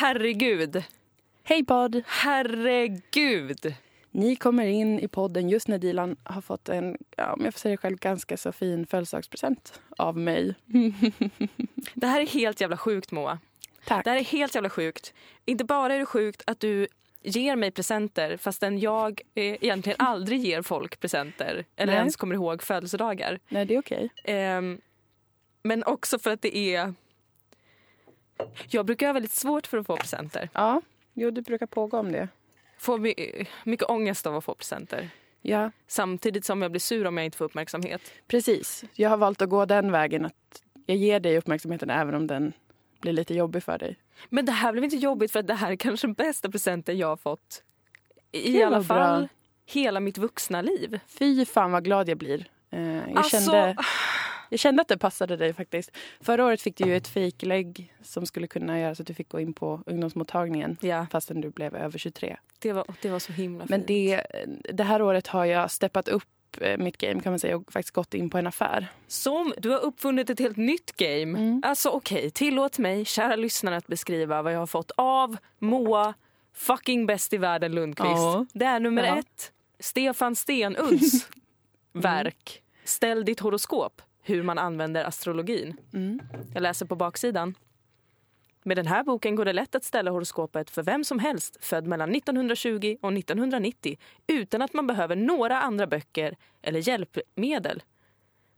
Herregud. Hej podd! Herregud. Ni kommer in i podden just när Dilan har fått en, ja, om jag får säga det själv, ganska så fin födelsedagspresent av mig. Det här är helt jävla sjukt Moa. Tack. Det här är helt jävla sjukt. Inte bara är det sjukt att du ger mig presenter fastän jag eh, egentligen aldrig ger folk presenter eller Nej. ens kommer ihåg födelsedagar. Nej, det är okej. Ehm, men också för att det är... Jag brukar ha väldigt svårt för att få presenter. Ja, jo, det brukar pågå om det. Får my- mycket ångest av att få presenter. Ja, Samtidigt som jag blir sur om jag inte får uppmärksamhet. precis. Jag har valt att gå den vägen att jag ger dig uppmärksamheten även om den blir lite jobbig för dig. Men det här blev inte jobbigt för att det här är kanske den bästa presenten jag har fått. I Gud, alla fall bra. hela mitt vuxna liv. Fy fan vad glad jag blir. Eh, jag, Alltså- kände, jag kände att det passade dig faktiskt. Förra året fick du ju ett fejklägg som skulle kunna göra så att du fick gå in på ungdomsmottagningen Ja, fastän du blev över 23. det var, det var så himla Men fint. det, det här året har jag steppat upp eh, mitt game kan man säga och faktiskt gått in på en affär. Som, du har uppfunnit ett helt nytt game. Mm. Alltså okej, tillåt mig, kära lyssnare, att beskriva vad jag har fått av Moa fucking bäst i världen Lundqvist. Ja. Det är nummer Ja. ett, Stefan Stenuds verk Ställ ditt horoskop, hur man använder astrologin. Mm. Jag läser på baksidan. Med den här boken går det lätt att ställa horoskopet för vem som helst född mellan 1920 och 1990 utan att man behöver några andra böcker eller hjälpmedel.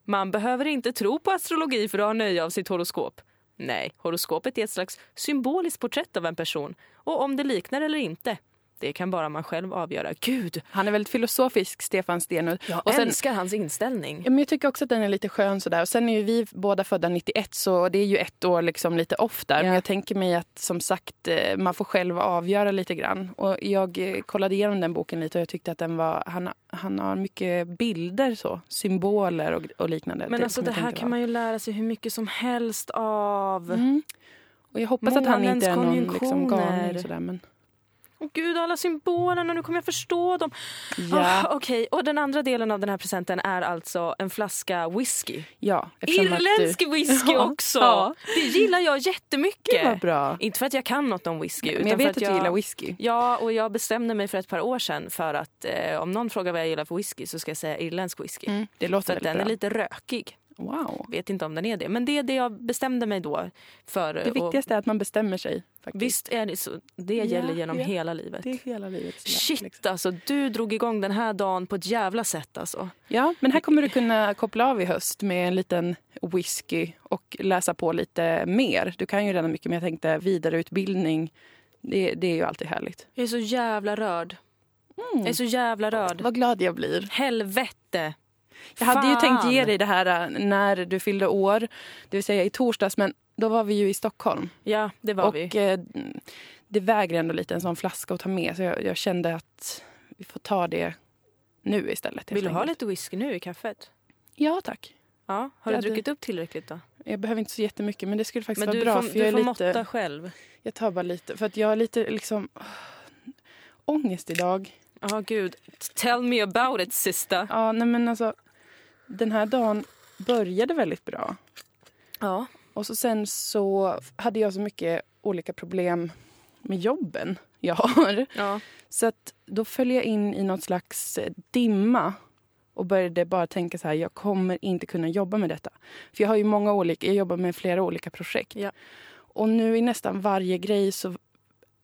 Man behöver inte tro på astrologi för att ha nöje av sitt horoskop. Nej, horoskopet är ett slags symboliskt porträtt av en person och om det liknar eller inte, det kan bara man själv avgöra. Gud, Han är väldigt filosofisk, Stefan Stenud. jag Och sen- älskar hans inställning. Ja, men jag tycker också att den är lite skön. Sådär. Och sen är ju vi båda födda 91 så det är ju ett år liksom lite off där. Ja. Men jag tänker mig att som sagt eh, man får själv avgöra lite grann. Och jag eh, kollade igenom den boken lite och jag tyckte att den var, han, han har mycket bilder så, symboler och, och liknande. Men alltså som det här kan var- man ju lära sig hur mycket som helst av. Mm. Och jag hoppas att han inte är någon liksom, galning sådär. Men, Åh gud, alla symbolerna, nu kommer jag förstå dem. ja, Ah, Okej, och den andra delen av den här presenten är alltså en flaska whisky. ja, att Irländsk whisky Ja, också! ja. Det gillar jag jättemycket. Det var bra. Inte för att jag kan något om whisky. Men jag för vet att jag du gillar whisky. Ja, och jag bestämde mig för ett par år sedan för att eh, om någon frågar vad jag gillar för whisky så ska jag säga irländsk whisky. Mm, det För låter att väldigt den bra. är lite rökig. Wow. Vet inte om den är det. Men det är det jag bestämde mig då för. Det och viktigaste är att man bestämmer sig. Faktiskt. Visst är det så. Det Ja, gäller genom ja. hela livet. Det är hela livet. Shit liksom. alltså, du drog igång den här dagen på ett jävla sätt alltså. Ja, men här kommer du kunna koppla av i höst med en liten whisky och läsa på lite mer. Du kan ju redan mycket, men jag tänkte vidareutbildning. Det, det är ju alltid härligt. Jag är så jävla rörd. Jag är så jävla rörd. Vad glad jag blir. Helvete. Jag hade ju tänkt ge dig det här äh, när du fyllde år, det vill säga i torsdags, men då var vi ju i Stockholm. Ja, det var och vi. eh, det väger ändå lite en sån flaska att ta med, så jag, jag kände att vi får ta det nu istället. Vill du ha lite whisky nu i kaffet? Ja, tack. Ja. Har Jag du hade- druckit upp tillräckligt då? Jag behöver inte så jättemycket, men det skulle faktiskt Men vara du bra. får, för du jag är får lite... måtta själv. Jag tar bara lite. För att jag har lite liksom ångest idag. Ja, gud. Tell me about it, sista. Ja, nej men alltså. Den här dagen började väldigt bra. Ja. Och så sen så hade jag så mycket olika problem med jobben jag har. ja. Så att då föll jag in i något slags eh, dimma och började bara tänka så här, jag kommer inte kunna jobba med detta. För jag har ju många olika, jag jobbar med flera olika projekt. Ja. Och nu i nästan varje grej så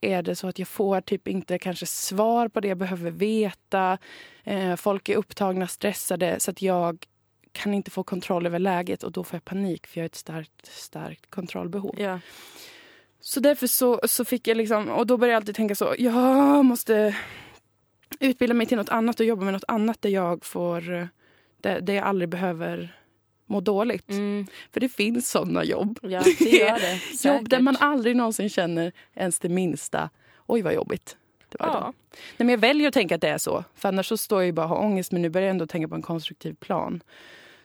är det så att jag får typ inte kanske svar på det jag behöver veta. Eh, folk är upptagna, stressade så att jag kan inte få kontroll över läget och då får jag panik för jag har ett starkt, starkt kontrollbehov. ja. Så därför så, så fick jag liksom, och då började jag alltid tänka så, jag måste utbilda mig till något annat och jobba med något annat där jag får, där, där jag aldrig behöver må dåligt. Mm. För det finns sådana jobb. ja, det gör det. Jobb där man aldrig någonsin känner ens det minsta, oj vad jobbigt. Det var Ja. idag. Nej, men jag väljer att tänka att det är så, för annars så står jag ju bara och har ångest men nu börjar jag ändå tänka på en konstruktiv plan.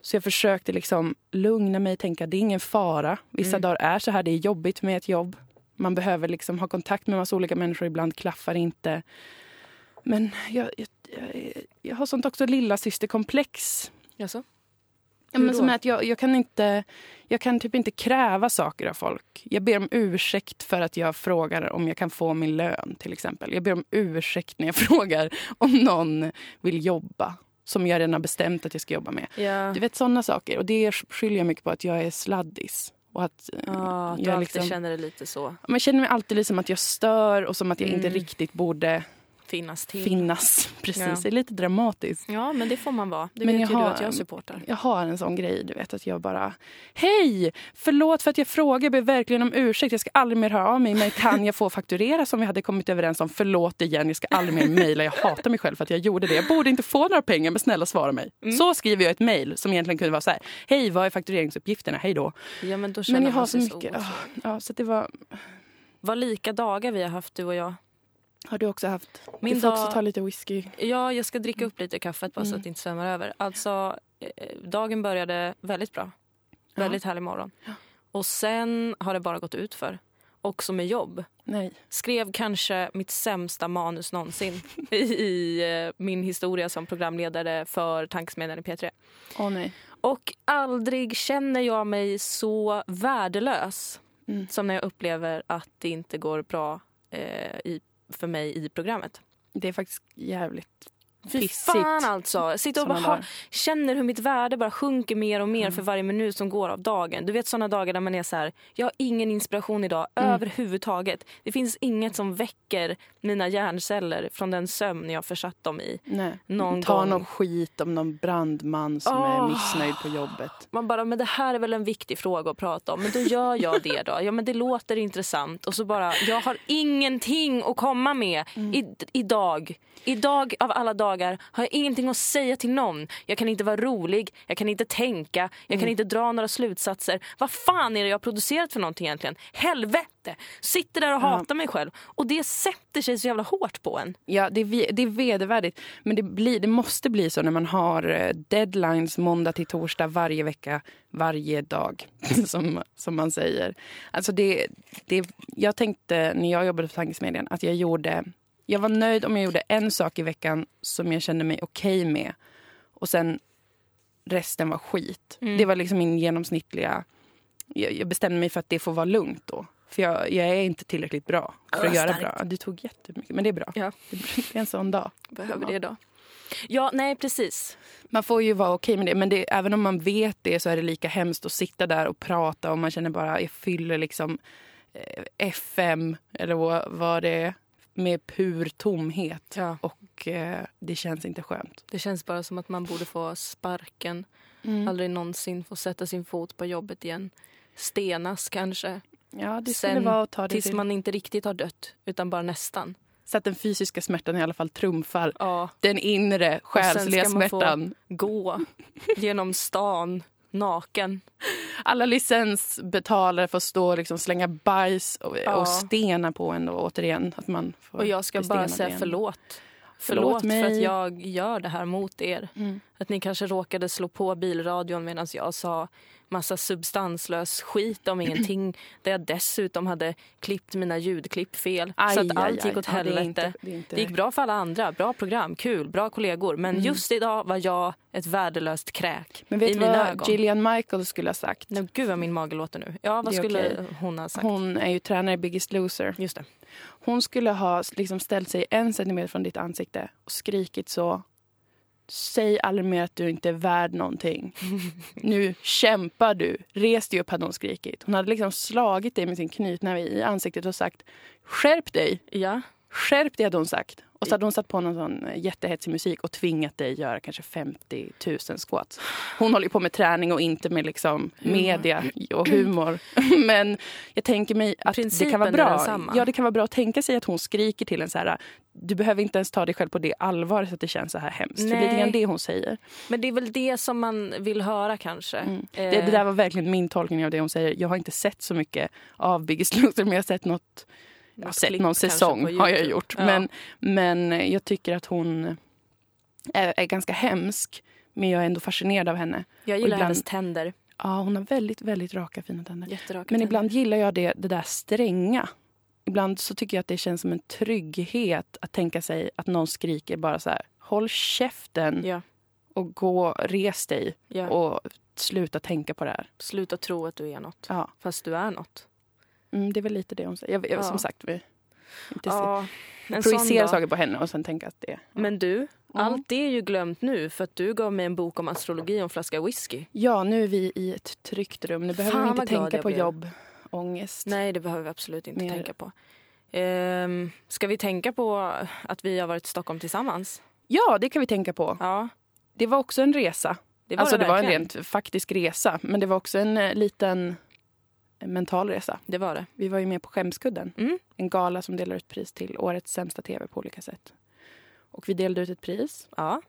Så jag försökte liksom lugna mig, tänka det är ingen fara. Vissa Mm. dagar är så här, det är jobbigt med ett jobb. Man behöver liksom ha kontakt med massa olika människor, ibland klaffar inte. Men jag, jag, jag, jag har sånt också lilla systerkomplex. Jaså? Ja, men som är att jag, jag, kan inte, jag kan typ inte kräva saker av folk. Jag ber om ursäkt för att jag frågar om jag kan få min lön. till exempel. Jag ber om ursäkt när jag frågar om någon vill jobba som jag redan har bestämt att jag ska jobba med. Ja. Du vet sådana saker. Och det skyller jag mycket på att jag är sladdis. Och att Ja, att du jag alltid liksom, känner det lite så. Man känner mig alltid liksom att jag stör och som att jag inte Mm. riktigt borde Finnas till. finnas. Precis, Ja. det är lite dramatiskt. Ja, men det får man vara. Det Men vet jag ju har- du att jag supportar. Jag har en sån grej, du vet att jag bara Hej! Förlåt för att jag frågar, jag ber verkligen om ursäkt. Jag ska aldrig mer höra av mig. Men kan jag få fakturera som vi hade kommit överens om? Förlåt igen, jag ska aldrig mer mejla. Jag hatar mig själv för att jag gjorde det. Jag borde inte få några pengar, men snälla svara mig. Mm. Så skriver jag ett mejl som egentligen kunde vara så här. Hej, vad är faktureringsuppgifterna? Hej då. Ja, men då känner Men jag har så mycket. ah, ja, så det var... Vad lika dagar vi har haft du och jag. Har du också haft? Min du får också dag- ta lite whisky. Ja, jag ska dricka upp lite kaffet bara så Mm. att det inte svämmar över. Alltså, eh, dagen började väldigt bra. Ja. Väldigt härlig morgon. Ja. Och sen har det bara gått ut för. Också med jobb. Nej. Skrev kanske mitt sämsta manus någonsin i, i eh, min historia som programledare för Tankesmedjan i P3. Åh nej. Och aldrig känner jag mig så värdelös Mm. som när jag upplever att det inte går bra eh, i, för mig i programmet. Det är faktiskt jävligt Fy fan alltså. Sitter och bara har, känner hur mitt värde bara sjunker mer och mer Mm. för varje minut som går av dagen. Du vet såna dagar där man är så här, jag har ingen inspiration idag Mm. överhuvudtaget. Det finns inget som väcker mina hjärnceller från den sömn jag försatt dem i. Nej. Någon Ta gång. någon skit om någon brandman som är Åh. missnöjd på jobbet. Man bara, men det här är väl en viktig fråga att prata om. Men då gör jag det då. Ja men det låter intressant. Och så bara, jag har ingenting att komma med Mm. i, idag. Idag av alla dagar har jag ingenting att säga till någon. Jag kan inte vara rolig, jag kan inte tänka, jag Mm. kan inte dra några slutsatser. Vad fan är det jag har producerat för någonting egentligen? Helvete! Sitter där och Ja. hatar mig själv. Och det sätter sig så jävla hårt på en. Ja, det är, det är vedervärdigt. Men det, blir, det måste bli så när man har eh, deadlines måndag till torsdag varje vecka, varje dag, som, som man säger. Alltså det, det, jag tänkte när jag jobbade på Tankesmedjan att jag gjorde... Jag var nöjd om jag gjorde en sak i veckan som jag kände mig okej med. Och sen resten var skit. Mm. Det var liksom min genomsnittliga... Jag, jag bestämde mig för att det får vara lugnt då. För jag, jag är inte tillräckligt bra för att göra starkt. bra. Du tog jättemycket, men det är bra. Ja. Det är en sån dag. Behöver det idag. Ja, nej precis. Man får ju vara okej med det, men det, även om man vet det så är det lika hemskt att sitta där och prata och man känner bara, jag fyller liksom eh, FM eller vad, vad det är med pur tomhet. Ja. Och eh, det känns inte skönt. Det känns bara som att man borde få sparken. Mm. Aldrig någonsin få sätta sin fot på jobbet igen. Stenas kanske. Ja, det skulle Sen vara att ta det Tills till. man inte riktigt har dött, utan bara nästan. Så att den fysiska smärtan i alla fall trumfar Ja, den inre själsliga ska man få- smärtan. gå genom stan naken. Alla licensbetalare får stå och liksom slänga bajs och, Ja. och stena på en. Och återigen, att man får Och jag ska bara säga igen. förlåt. Förlåt Förlåt, för att jag gör det här mot er. Mm. Att ni kanske råkade slå på bilradion medan jag sa massa substanslös skit om ingenting. Där jag dessutom hade klippt mina ljudklipp fel. Aj, så att aj, allt gick aj. åt Ja, det helvete. inte- det inte- Det gick bra för alla andra. Bra program, kul, bra kollegor. Men Mm. just idag var jag ett värdelöst kräk Men vet i du mina vad ögon. Gillian Michael skulle ha sagt? Nej, gud vad min mage låter nu. Ja, vad skulle okej. hon ha sagt? Hon är ju tränare i Biggest Loser. Just det. Hon skulle ha liksom ställt sig en centimeter från ditt ansikte och skrikit så. Säg aldrig mer att du inte är värd någonting. Nu kämpar du. Res dig upp, hade hon skrikit. Hon hade liksom slagit dig med sin knytnäve i ansiktet och sagt skärp dig. Ja. Skärp dig, hade hon sagt. Och så hade hon satt på någon sån eh, jättehetsig musik och tvingat dig göra kanske 50 000 squats. Hon håller ju på med träning och inte med liksom media och humor. Men jag tänker mig att det kan vara är bra. Ja, det kan vara bra att tänka sig att hon skriker till en så här. Du behöver inte ens ta dig själv på det allvar så att det känns så här hemskt. För Nej. lite grann det hon säger. Men det är väl det som man vill höra kanske. Mm. Eh, Det, det där var verkligen min tolkning av det hon säger. Jag har inte sett så mycket av Biggest Loser men jag har sett något jag har sett någon säsong har jag gjort. Ja. Men, men jag tycker att hon är, är ganska hemsk. Men jag är ändå fascinerad av henne. jag gillar ibland- hennes tänder. Ja, hon har väldigt, väldigt raka fina tänder. Jätteraka Men tänder. ibland gillar jag det, det där stränga. Ibland så tycker jag att det känns som en trygghet att tänka sig att någon skriker bara så här. Håll käften Ja, och gå, res dig ja. och sluta tänka på det här. Sluta tro att du är något. Ja. Fast du är något. Mm, det är väl lite det hon säger. Jag, jag, Ja. Som sagt, vi inte Ja, en sån projicera dag. saker på henne och sen tänka att det... Men du, Mm. allt det är ju glömt nu för att du gav mig en bok om astrologi och en flaska whisky. Ja, nu är vi i ett tryggt rum. Nu behöver vi inte tänka på blev. jobb, ångest. Nej, det behöver vi absolut inte Mer. tänka på. Ehm, ska vi tänka på att vi har varit i Stockholm tillsammans? Ja, det kan vi tänka på. Ja, Det var också en resa. det var alltså det det var en rent faktisk resa, men det var också en eh, liten mental resa. Det var det. Vi var ju med på Skämskudden, Mm. en gala som delar ut pris till årets sämsta tv på olika sätt. Och vi delade ut ett pris Ja,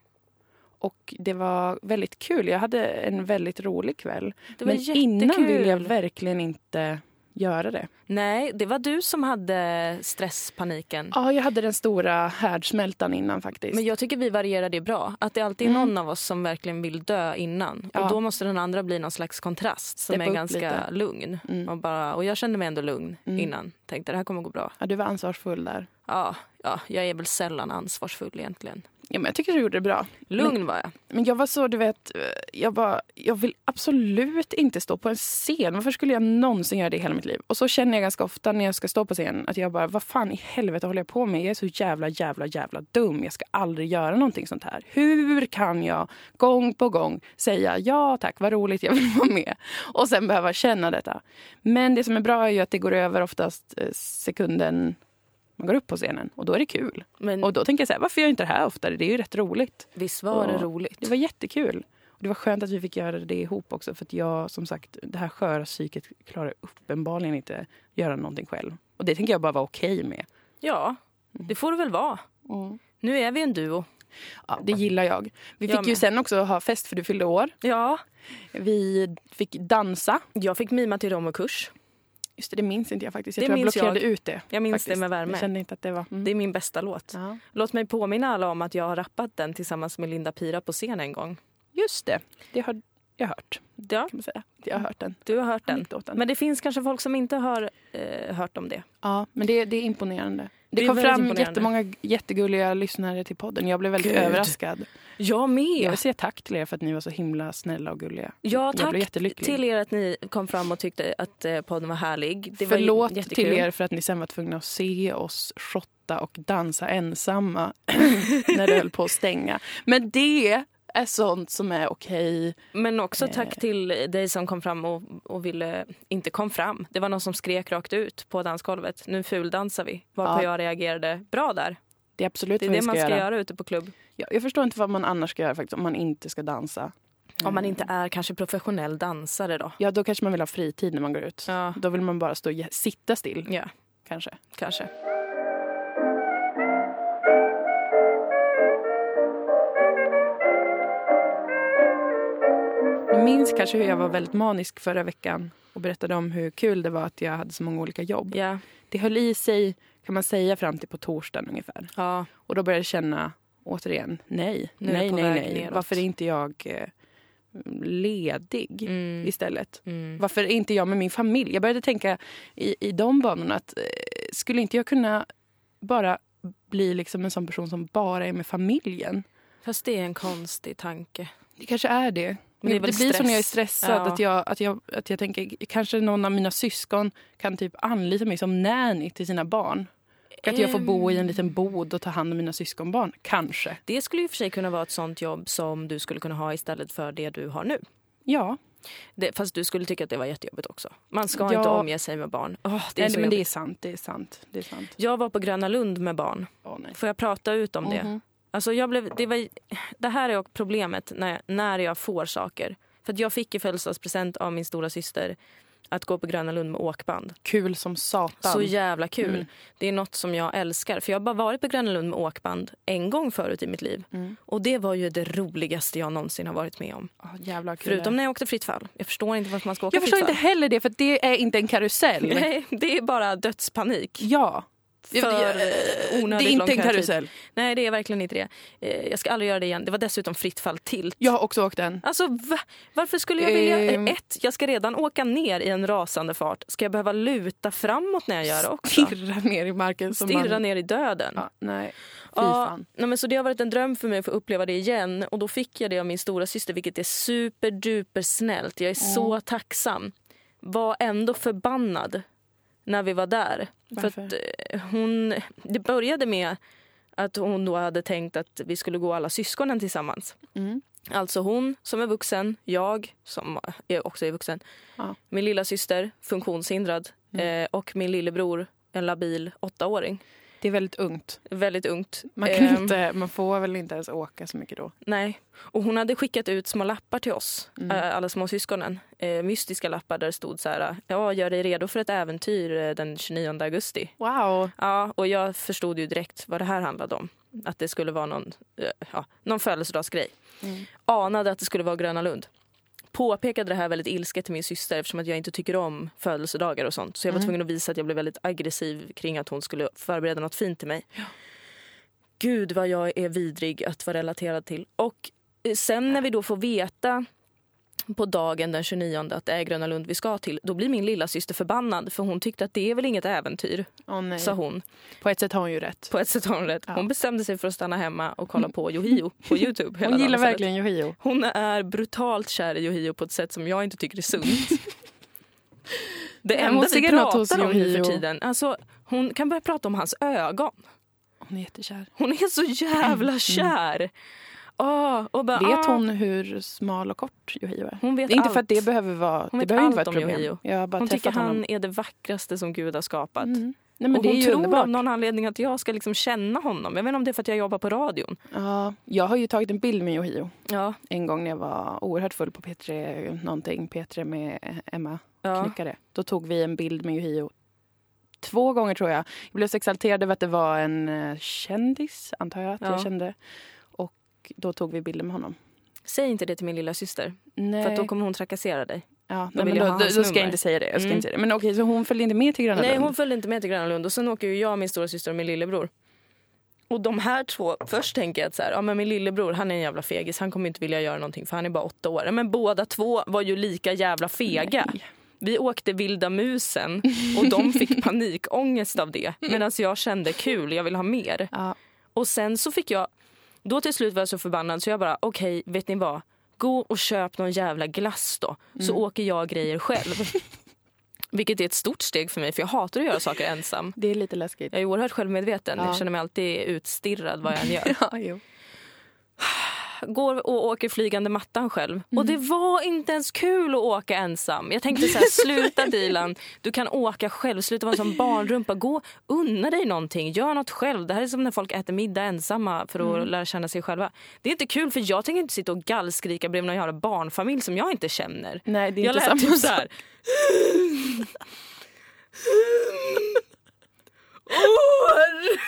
och det var väldigt kul. Jag hade en väldigt rolig kväll. men jättekul. innan ville jag verkligen inte göra det. Nej, det var du som hade stresspaniken. Ja, jag hade den stora härdsmältan innan faktiskt. Men jag tycker vi varierar det bra. Att det alltid är Mm. någon av oss som verkligen vill dö innan. Ja. Och då måste den andra bli någon slags kontrast som Steppa är ganska lite. lugn. Mm. Och, bara, och jag kände mig ändå lugn Mm. innan. Tänkte det här kommer gå bra. Ja, du var ansvarsfull där. Ja, ja, jag är väl sällan ansvarsfull egentligen. Ja, men jag tycker du gjorde det bra. Lugn var jag. Men jag var så, du vet, eh, jag bara, jag vill absolut inte stå på en scen. Varför skulle jag någonsin göra det i hela mitt liv? Och så känner jag ganska ofta när jag ska stå på scen att jag bara, vad fan i helvete håller jag på med? Jag är så jävla, jävla, jävla dum. Jag ska aldrig göra någonting sånt här. Hur kan jag gång på gång säga ja tack, vad roligt, jag vill vara med. Och sen behöva känna detta. Men det som är bra är ju att det går över oftast eh, sekunden man går upp på scenen och då är det kul. Men Och då tänker jag så här, varför gör jag inte det här oftare? Det är ju rätt roligt. visst var det och- roligt? Det var jättekul. Och det var skönt att vi fick göra det ihop också. För att jag, som sagt, det här sköra psyket klarar uppenbarligen inte göra någonting själv. Och det tänker jag bara vara okej med. Ja, det får det väl vara. Nu är vi en duo. Ja, det gillar jag. Vi Jag fick ju med. sen också ha fest för du fyllde år. Ja, Vi fick dansa. jag fick mima till romokurs. Just det, det minns inte jag faktiskt. Jag Det tror jag blockerade jag. ut det. Jag minns faktiskt. det med värme. Jag kände inte att det var... Mm. Det är min bästa låt. Ja. Låt mig påminna alla om att jag har rappat den tillsammans med Linda Pira på scen en gång. Just det, det har jag hört. Ja, Kan man säga. Jag har hört den. du har hört den. Anekdoten. Men det finns kanske folk som inte har eh, hört om det. Ja, men det, det är imponerande. Det, kom fram jättemånga jättegulliga lyssnare till podden. Jag blev väldigt Gud. överraskad. Jag med. Jag vill säga tack till er för att ni var så himla snälla och gulliga. Ja, Jag tack till er att ni kom fram och tyckte att eh, podden var härlig. Det var Förlåt jättekul. till er för att ni sen var tvungna att se oss shotta och dansa ensamma när det höll på att stänga. Men det är sånt som är okej. Men också tack Eh. till dig som kom fram och, och ville, inte kom fram. Det var någon som skrek rakt ut på dansgolvet. Nu fuldansar vi. Varpå Ja. jag reagerade bra där. Det är absolut Det är det man ska göra. göra ute på klubb. Ja, jag förstår inte vad man annars ska göra faktiskt, om man inte ska dansa. Om man inte är kanske professionell dansare då. Ja, då kanske man vill ha fritid när man går ut. Ja, Då vill man bara stå sitta still, ja kanske. kanske. Minns kanske hur jag var väldigt manisk förra veckan och berättade om hur kul det var att jag hade så många olika jobb. Ja, Det höll i sig, kan man säga, fram till på torsdagen ungefär. ja. Och då började jag känna, återigen, nej, Nu nej, nej, nej. neråt. Varför är inte jag eh, ledig Mm. istället? Mm. Varför är inte jag med min familj? Jag började tänka i, i de banorna att eh, skulle inte jag kunna bara bli liksom en sån person som bara är med familjen? Fast det är en konstig tanke. Det kanske är det. Men det det, blir så när jag är stress. stressad. Ja. Att, jag, att, jag, att jag tänker kanske någon av mina syskon kan typ anlita mig som nanny till sina barn. Att jag får bo i en liten bod och ta hand om mina syskonbarn. Kanske. Det skulle ju för sig kunna vara ett sånt jobb som du skulle kunna ha istället för det du har nu. Ja, Det, fast du skulle tycka att det var jättejobbigt också. Man ska Ja. inte omge sig med barn. Åh, det är nej, men det är sant. Det är sant. Det är sant. Jag var på Gröna Lund med barn. Nej. Får jag prata ut om det? Alltså jag blev, det, var, det här är också problemet när, när jag får saker. För jag fick i födelsedagspresent av min stora syster att gå på Gröna Lund med åkband. Kul som satan. Så jävla kul. Mm. Det är något som jag älskar. För Jag har bara varit på Gröna Lund med åkband en gång förut i mitt liv. Mm. Och det var ju det roligaste jag någonsin har varit med om. Åh, jävla kul. Förutom när jag åkte fritt fall. Jag förstår inte varför man ska åka jag förstår inte heller det, för det är inte en karusell. Nej, det är bara dödspanik. Ja. För det, eh, det är onödigt inte en karusell. Nej, det är verkligen inte det. Eh, Jag ska aldrig göra det igen. Det var dessutom fritt fall tilt. Jag har också åkt den. Alltså, va? varför skulle jag vilja... Ehm. Ett, jag ska redan åka ner i en rasande fart. Ska jag behöva luta framåt när jag gör det också? Stirra ner i marken. Stirra man... ner i döden. Ja, nej. Ja, nej, men så det har varit en dröm för mig att få uppleva det igen. Och då fick jag det av min stora syster vilket är superduper snällt. Jag är så tacksam. Var ändå förbannad när vi var där. För att eh, hon, det började med att hon då hade tänkt att vi skulle gå alla syskonen tillsammans. Mm. Alltså hon som är vuxen, jag som är också är vuxen, Ja. min lilla syster funktionshindrad Mm. eh, och min lillebror en labil åttaåring. Det är väldigt ungt. Väldigt ungt. Man, kan Ehm, inte, man får väl inte ens åka så mycket då. Nej. Och hon hade skickat ut små lappar till oss, Mm. eh, alla små syskonen. Eh, mystiska lappar där det stod så här, ja gör dig redo för ett äventyr eh, den 29 augusti. Wow. Ja, och jag förstod ju direkt vad det här handlade om. Att det skulle vara någon, ja, någon födelsedagsgrej. Mm. Anade att det skulle vara Gröna Lund. Påpekade det här väldigt ilsket till min syster eftersom att jag inte tycker om födelsedagar och sånt. Så jag var Mm. tvungen att visa att jag blev väldigt aggressiv kring att hon skulle förbereda något fint till mig. Gud vad jag är vidrig att vara relaterad till. Och eh, sen när vi då får veta på dagen den 29 att det är Gröna Lund vi ska till, då blir min lilla syster förbannad för hon tyckte att det är väl inget äventyr, nej. sa hon. På ett sätt har hon ju rätt. På ett sätt har hon rätt. Ja. Hon bestämde sig för att stanna hemma och kolla på Yohio på Youtube. hela Hon dagen gillar istället. verkligen Yohio. Hon är brutalt kär i Yohio på ett sätt som jag inte tycker är sunt. Det enda vi pratar om nu för tiden, alltså, hon kan börja prata om hans ögon. Hon är jättekär. Hon är så jävla kär. Åh, och bara. Vet ah. hon hur smal och kort Yohio är? Hon vet Det är inte allt. för att det behöver vara, Hon det behöver inte vara ett problem. Yohio. Jag bara Hon tycker han honom. är det vackraste som Gud har skapat. Mm. Nej, men och det hon är ju tror underbart. av någon anledning att jag ska liksom känna honom. Jag vet inte om det är för att jag jobbar på radion. Ja, jag har ju tagit en bild med Yohio Ja, en gång när jag var oerhört full på P3 någonting. P3 med Emma ja. Knyckare. Då tog vi en bild med Yohio två gånger tror jag. Jag blev så exalterad över att det var en eh, kändis, antar jag att Ja. jag kände. Och då tog vi bilder med honom. Säg inte det till min lilla syster. Nej. För då kommer hon trakassera dig. ja, då nej, då, då, då ska jag inte säga det. Jag ska Mm. inte säga det. Men okej, så hon följde inte med till Gröna Nej, Lund? hon följde inte med till Gröna Lund. Och sen åker ju jag, min stora syster och min lillebror. Och de här två, först tänker jag att så här, ja, men min lillebror han är en jävla fegis. Han kommer inte vilja göra någonting för han är bara åtta år. Men båda två var ju lika jävla fega. Nej. Vi åkte vilda musen och de fick panikångest av det. Medan jag kände kul, jag vill ha mer. Ja. Och sen så fick jag, då till slut var jag så förbannad så jag bara okej, vet ni vad? Gå och köp någon jävla glass då, så åker jag grejer själv. Vilket är ett stort steg för mig för jag hatar att göra saker ensam. Det är lite läskigt. Jag är oerhört självmedveten, Ja. jag känner mig alltid utstirrad vad jag än gör. Ja, jo. Går och åker flygande mattan själv. Och det var inte ens kul att åka ensam. Jag tänkte så här, sluta Dilan, du kan åka själv, sluta vara som barnrumpa. Gå, unna dig någonting, gör något själv. Det här är som när folk äter middag ensamma för att lära känna sig själva. Det är inte kul för jag tänker inte sitta och gallskrika bredvid någon jävla barnfamilj som jag inte känner. Nej, det är jag inte lät typ så här. År!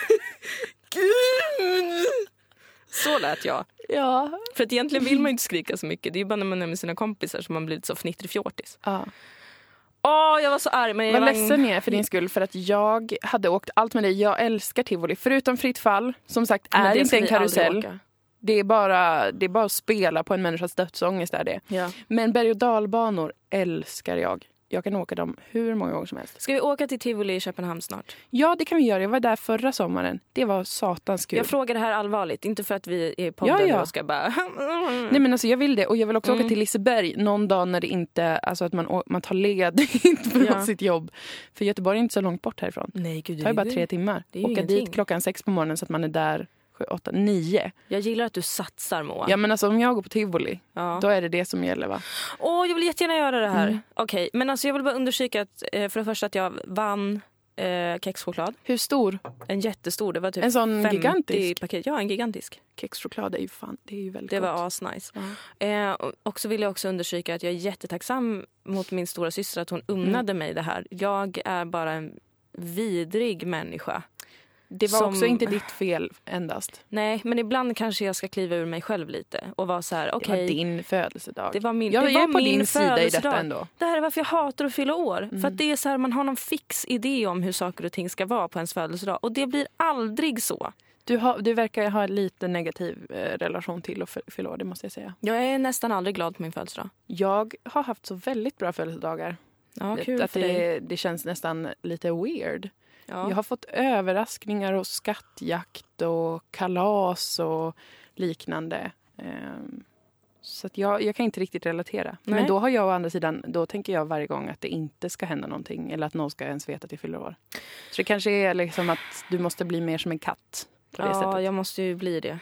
Gud! Så lät jag. Ja. För att egentligen vill man ju inte skrika så mycket. Det är bara när man är med sina kompisar som man blir lite så fnittrig fjortis. ja. Åh, jag var så arg. Men jag Vad var ledsen jag är för din skull för att jag hade åkt allt med dig. Jag älskar tivoli. Förutom fritt fall, som sagt Men är det inte en karusell. Det är, bara, det är bara att spela på en människas dödsångest. Är det. Ja. Men berg och dalbanor älskar jag. Jag kan åka dem hur många gånger som helst. Ska vi åka till Tivoli i Köpenhamn snart? Ja, det kan vi göra. Jag var där förra sommaren. Det var satans kul. Jag frågar det här allvarligt, inte för att vi är poddade Ja, ja. och ska bara... Nej men alltså jag vill det och jag vill också Mm. åka till Liseberg någon dag när det inte, alltså att man, man tar ledigt från Ja. sitt jobb. För Göteborg är inte så långt bort härifrån. Nej, gud, Det tar ju bara tre timmar. det är Åka ingenting. dit klockan sex på morgonen så att man är där sju, åtta, nio. Jag gillar att du satsar Moa. Ja men alltså om jag går på tivoli, Ja. då är det det som gäller va? Åh, jag vill jättegärna göra det här. Mm. Okej, men alltså jag vill bara undersöka att eh, för det första att jag vann eh, kexchoklad. Hur stor? En jättestor, det var typ En sån 50 gigantisk? paket. Ja, en gigantisk. Kexchoklad är ju fan, det är ju väldigt Det gott. var asnice. Ja. Eh, och- och så vill jag också undersöka att jag är jättetacksam mot min stora syster att hon unnade Mm. mig det här. Jag är bara en vidrig människa. Det var Som- också inte ditt fel endast. Nej, men ibland kanske jag ska kliva ur mig själv lite och vara så här, Det okej. var din födelsedag. Det var min, jag det var är på din sida i detta ändå. Det här är varför jag hatar att fylla år. För Mm. att det är så här, man har någon fix idé om hur saker och ting ska vara på ens födelsedag. Och det blir aldrig så. Du, har, du verkar ha en lite negativ eh, relation till att fy- fylla år, det måste jag säga. Jag är nästan aldrig glad på min födelsedag. Jag har haft så väldigt bra födelsedagar. Ja, kul att för dig. det, det känns nästan lite weird. Ja. Jag har fått överraskningar och skattjakt och kalas och liknande. Ehm, Så att jag, jag kan inte riktigt relatera. Nej. Men då har jag å andra sidan, då tänker jag varje gång att det inte ska hända någonting. Eller att någon ska ens veta att jag fyller år. Så det kanske är liksom att du måste bli mer som en katt. På det Ja, sättet. jag måste ju bli det.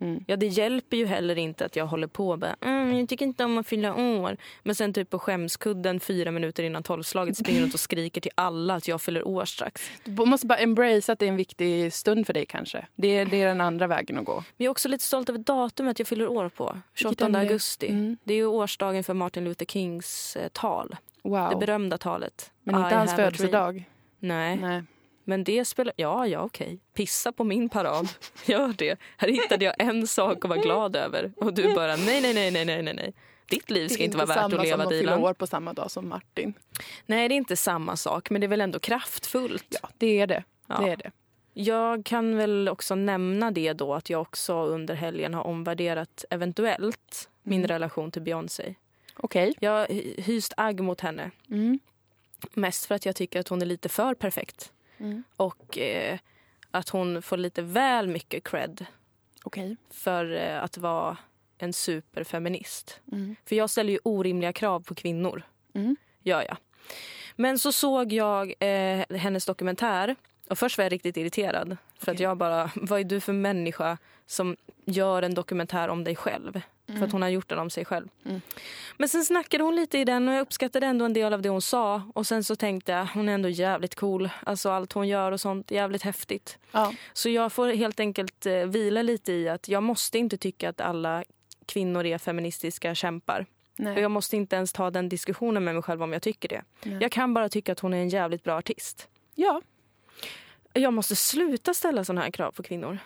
Mm. Ja, det hjälper ju heller inte att jag håller på och bara, mm, jag tycker inte om att fylla år. Men sen typ på skämskudden fyra minuter innan tolvslaget springer runt och skriker till alla att jag fyller år strax. Du måste bara embrace att det är en viktig stund för dig kanske. Det är, det är den andra vägen att gå. Men jag är också lite stolt över datumet jag fyller år på. 28 är det? augusti. Mm. Det är ju årsdagen för Martin Luther Kings eh, tal. Det Wow. berömda talet. Men inte hans födelsedag. Nej. Nej. Men det spelar... Ja, ja, okej. Pissa på min parad. Gör det. Här hittade jag en sak att vara glad över. Och du bara, nej, nej, nej, nej, nej, nej. Ditt liv ska inte vara värt att leva, som att fylla Dilan. år på samma dag som Martin. Nej, det är inte samma sak, men det är väl ändå kraftfullt. Ja, det är det. Ja. det, är det. Jag kan väl också nämna det då att jag också under helgen har omvärderat eventuellt min Mm. relation till Beyoncé. Okej. Jag har hy- hyst agg mot henne. Mm. Mest för att jag tycker att hon är lite för perfekt. Mm. Och eh, att hon får lite väl mycket cred Okej. för eh, att vara en superfeminist. Mm. För jag ställer ju orimliga krav på kvinnor. Mm. Gör jag. Men så såg jag eh, hennes dokumentär. Och först var jag riktigt irriterad. För att Okej. jag bara, vad är du för människa som gör en dokumentär om dig själv? För att hon har gjort den om sig själv. Mm. Men sen snackade hon lite i den och jag uppskattade ändå en del av det hon sa. Och sen så tänkte jag, hon är ändå jävligt cool. Alltså allt hon gör och sånt, jävligt häftigt. Ja. Så jag får helt enkelt eh, vila lite i att jag måste inte tycka att alla kvinnor är feministiska kämpar. Och Nej. jag måste inte ens ta den diskussionen med mig själv om jag tycker det. Nej. Jag kan bara tycka att hon är en jävligt bra artist. ja. Jag måste sluta ställa såna här krav på kvinnor.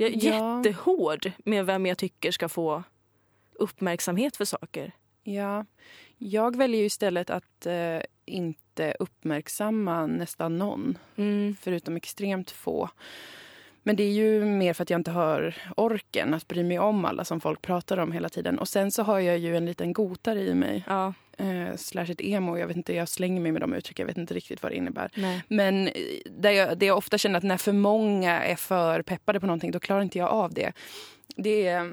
Jag är Ja. jättehård med vem jag tycker ska få uppmärksamhet för saker. Ja. Jag väljer ju istället att eh, inte uppmärksamma nästan någon. Mm. förutom extremt få. Men det är ju mer för att jag inte har orken att bry mig om alla som folk pratar om hela tiden. Och sen så har jag ju en liten gotare i mig. Ja, Eh, slash ett emo. Jag vet inte, jag slänger mig med de uttryck. Jag vet inte riktigt vad det innebär. nej. Men eh, där jag, det jag ofta känner att när för många är för peppade på någonting, då klarar inte jag av det. Det är eh,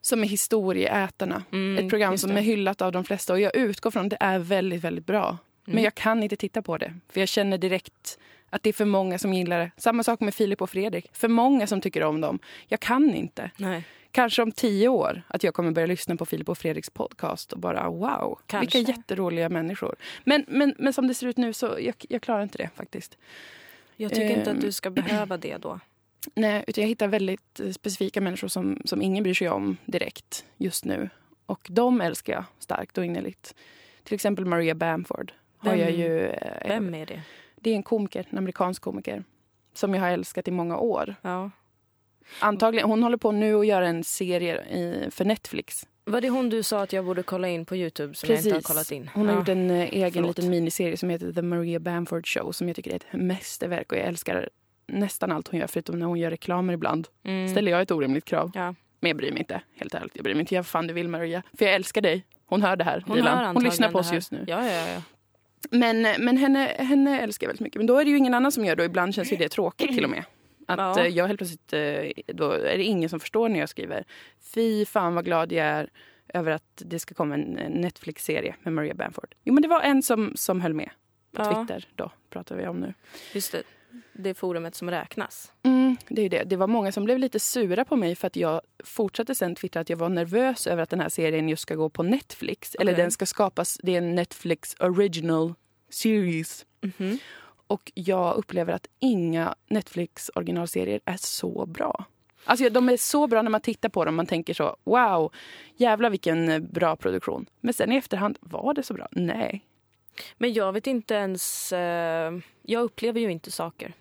som med Historieätarna. Mm, ett program som är hyllat av de flesta. Och jag utgår från att det är väldigt, väldigt bra. Men Mm. jag kan inte titta på det. För jag känner direkt att det är för många som gillar det. Samma sak med Filip och Fredrik. För många som tycker om dem. Jag kan inte. nej. Kanske om tio år att jag kommer börja lyssna på Filip och Fredriks podcast och bara wow, Kanske. vilka jätteroliga människor. Men, men, men som det ser ut nu så jag, jag klarar inte det faktiskt. Jag tycker inte Ehm. att du ska behöva det då. Nej, utan jag hittar väldigt eh, specifika människor som, som ingen bryr sig om direkt just nu. Och de älskar jag starkt och innerligt. Till exempel Maria Bamford. Har Vem- jag ju, eh, Vem är det? Det är en komiker, en amerikansk komiker. Som jag har älskat i många år. Ja. Antagligen, hon håller på nu att göra en serie i, för Netflix. Var det hon du sa att jag borde kolla in på Youtube som jag inte har kollat in? Hon har ja. gjort en eh, egen Förlåt. liten miniserie som heter The Maria Bamford Show. Som jag tycker är ett mästerverk och jag älskar nästan allt hon gör. Förutom när hon gör reklamer ibland. Mm. Ställer jag ett orimligt krav. Ja. Men jag bryr mig inte, helt ärligt. Jag bryr mig inte. Vad fan du vill Maria. För jag älskar dig. Hon hör det här, Hon, Hon lyssnar på oss just nu. Ja, ja, ja. Men, men henne, henne älskar jag väldigt mycket. Men då är det ju ingen annan som gör det. Och ibland känns ju det tråkigt till och med. Att Ja. eh, jag helt plötsligt, eh, då är det ingen som förstår när jag skriver. Fy fan vad glad jag är över att det ska komma en Netflix-serie med Maria Bamford. Jo men det var en som, som höll med. På Ja. Twitter då, pratar vi om nu. Just det. Det forumet som räknas. Mm, det är det. Det var många som blev lite sura på mig för att jag fortsatte sen twittra att jag var nervös över att den här serien just ska gå på Netflix. Eller Okej. den ska skapas, det är en Netflix original series. Mhm. Och jag upplever att inga Netflix originalserier är så bra. Alltså de är så bra när man tittar på dem. Man tänker så, wow, jävla vilken bra produktion. Men sen i efterhand, var det så bra? Nej. Men jag vet inte ens... Eh, jag upplever ju inte saker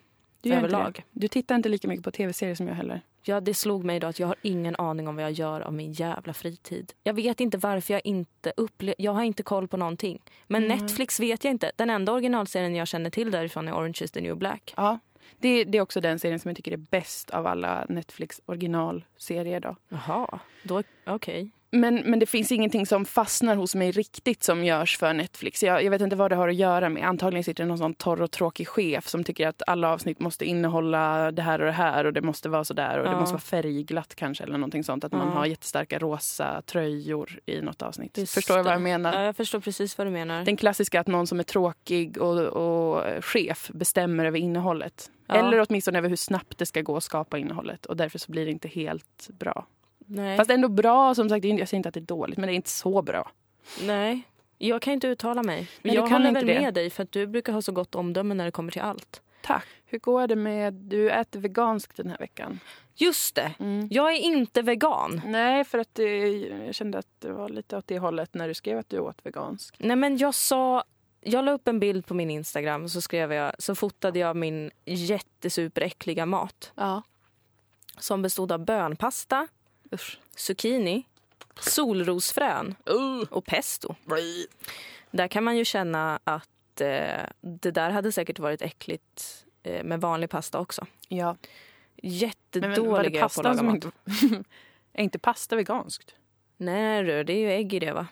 Du, inte överlag. det. du tittar inte lika mycket på tv-serier som jag heller. Ja, det slog mig då att jag har ingen aning om vad jag gör av min jävla fritid. Jag vet inte varför jag inte upplever... Jag har inte koll på någonting. Men Mm. Netflix vet jag inte. Den enda originalserien jag känner till därifrån är Orange is the new black. Ja, det, det är också den serien som jag tycker är bäst av alla Netflix originalserier. Då. Jaha, då... Okej. Men, men det finns ingenting som fastnar hos mig riktigt som görs för Netflix. Jag, jag vet inte vad det har att göra med. Antagligen sitter det någon sån torr och tråkig chef som tycker att alla avsnitt måste innehålla det här och det här och det måste vara så där och Ja. det måste vara färgglatt kanske eller någonting sånt. Att man Ja. har jättestarka rosa tröjor i något avsnitt. Just Förstår du vad jag menar? Ja, jag förstår precis vad du menar. Den klassiska att någon som är tråkig och, och chef bestämmer över innehållet. Ja. Eller åtminstone över hur snabbt det ska gå att skapa innehållet. Och därför så blir det inte helt bra. Nej. Fast ändå bra, som sagt. Jag säger inte att det är dåligt, men det är inte så bra. Nej. Jag kan inte uttala mig. Nej, jag kan håller inte väl det. med dig för att du brukar ha så gott omdöme när det kommer till allt. Tack. Hur går det med... Du äter veganskt den här veckan. Just det. Mm. Jag är inte vegan. Nej, för att det, jag kände att det var lite åt det hållet när du skrev att du åt veganskt. Nej men jag sa, jag la upp en bild på min Instagram och så skrev jag, så fotade jag min jättesuperäckliga mat. Ja. Som bestod av bönpasta, Usch. zucchini, solrosfrön Uh. och pesto. Där kan man ju känna att eh, det där hade säkert varit äckligt eh, med vanlig pasta också. Ja. Men, men var Jättedåliga det jag på att pastan laga som mat. inte... är inte pasta veganskt? Nej det är ju ägg i det va?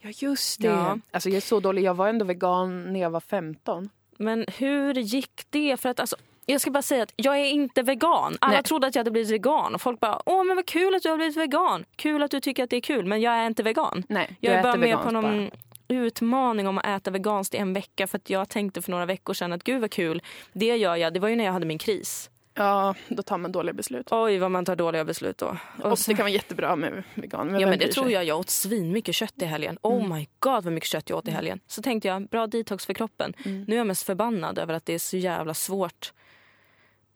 Ja, just det. Ja. Alltså, jag är så dålig. Jag var ändå vegan när jag var 15. Men hur gick det? För att alltså, jag ska bara säga att jag är inte vegan. Alla Nej. trodde att jag hade blivit vegan och folk bara åh men vad kul att du har blivit vegan. Kul att du tycker att det är kul men jag är inte vegan. Nej, Jag är bara med på någon bara. utmaning om att äta veganskt i en vecka för att jag tänkte för några veckor sedan att gud vad kul. Det gör jag. Det var ju när jag hade min kris. Ja, då tar man dåliga beslut. Oj vad man tar dåliga beslut då. Och Och så- det kan vara jättebra med vegan. Ja vem men det tror jag. Jag åt svin mycket kött i helgen. Oh my god vad mycket kött jag åt i helgen. Så tänkte jag, bra detox för kroppen. Mm. Nu är jag mest förbannad över att det är så jävla svårt.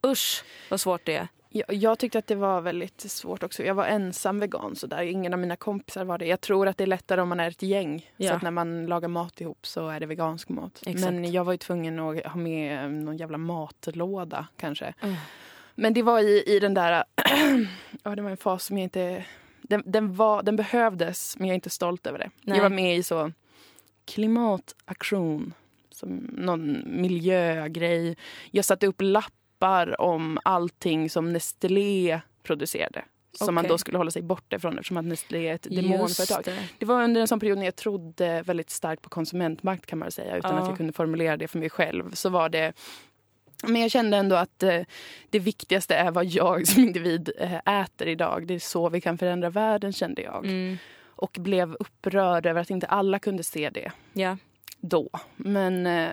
Usch vad svårt det är. Jag, jag tyckte att det var väldigt svårt också. Jag var ensam vegan så där. Ingen av mina kompisar var det. Jag tror att det är lättare om man är ett gäng. Ja. Så att när man lagar mat ihop så är det vegansk mat. Exakt. Men jag var ju tvungen att ha med någon jävla matlåda kanske. Mm. Men det var i, i den där... ja, det var en fas som jag inte... Den, den, var, den behövdes, men jag är inte stolt över det. Nej. Jag var med i så klimataktion, som någon miljögrej. Jag satte upp lappar om allting som Nestlé producerade. Som man Okej. då skulle hålla sig borta ifrån eftersom att Nestlé är ett demonföretag. det. Det var under en sån period när jag trodde väldigt starkt på konsumentmakt kan man säga. Utan Ja. att jag kunde formulera det för mig själv. Så var det men jag kände ändå att eh, det viktigaste är vad jag som individ eh, äter idag. Det är så vi kan förändra världen kände jag. Mm. Och blev upprörd över att inte alla kunde se det Ja. då. Men eh,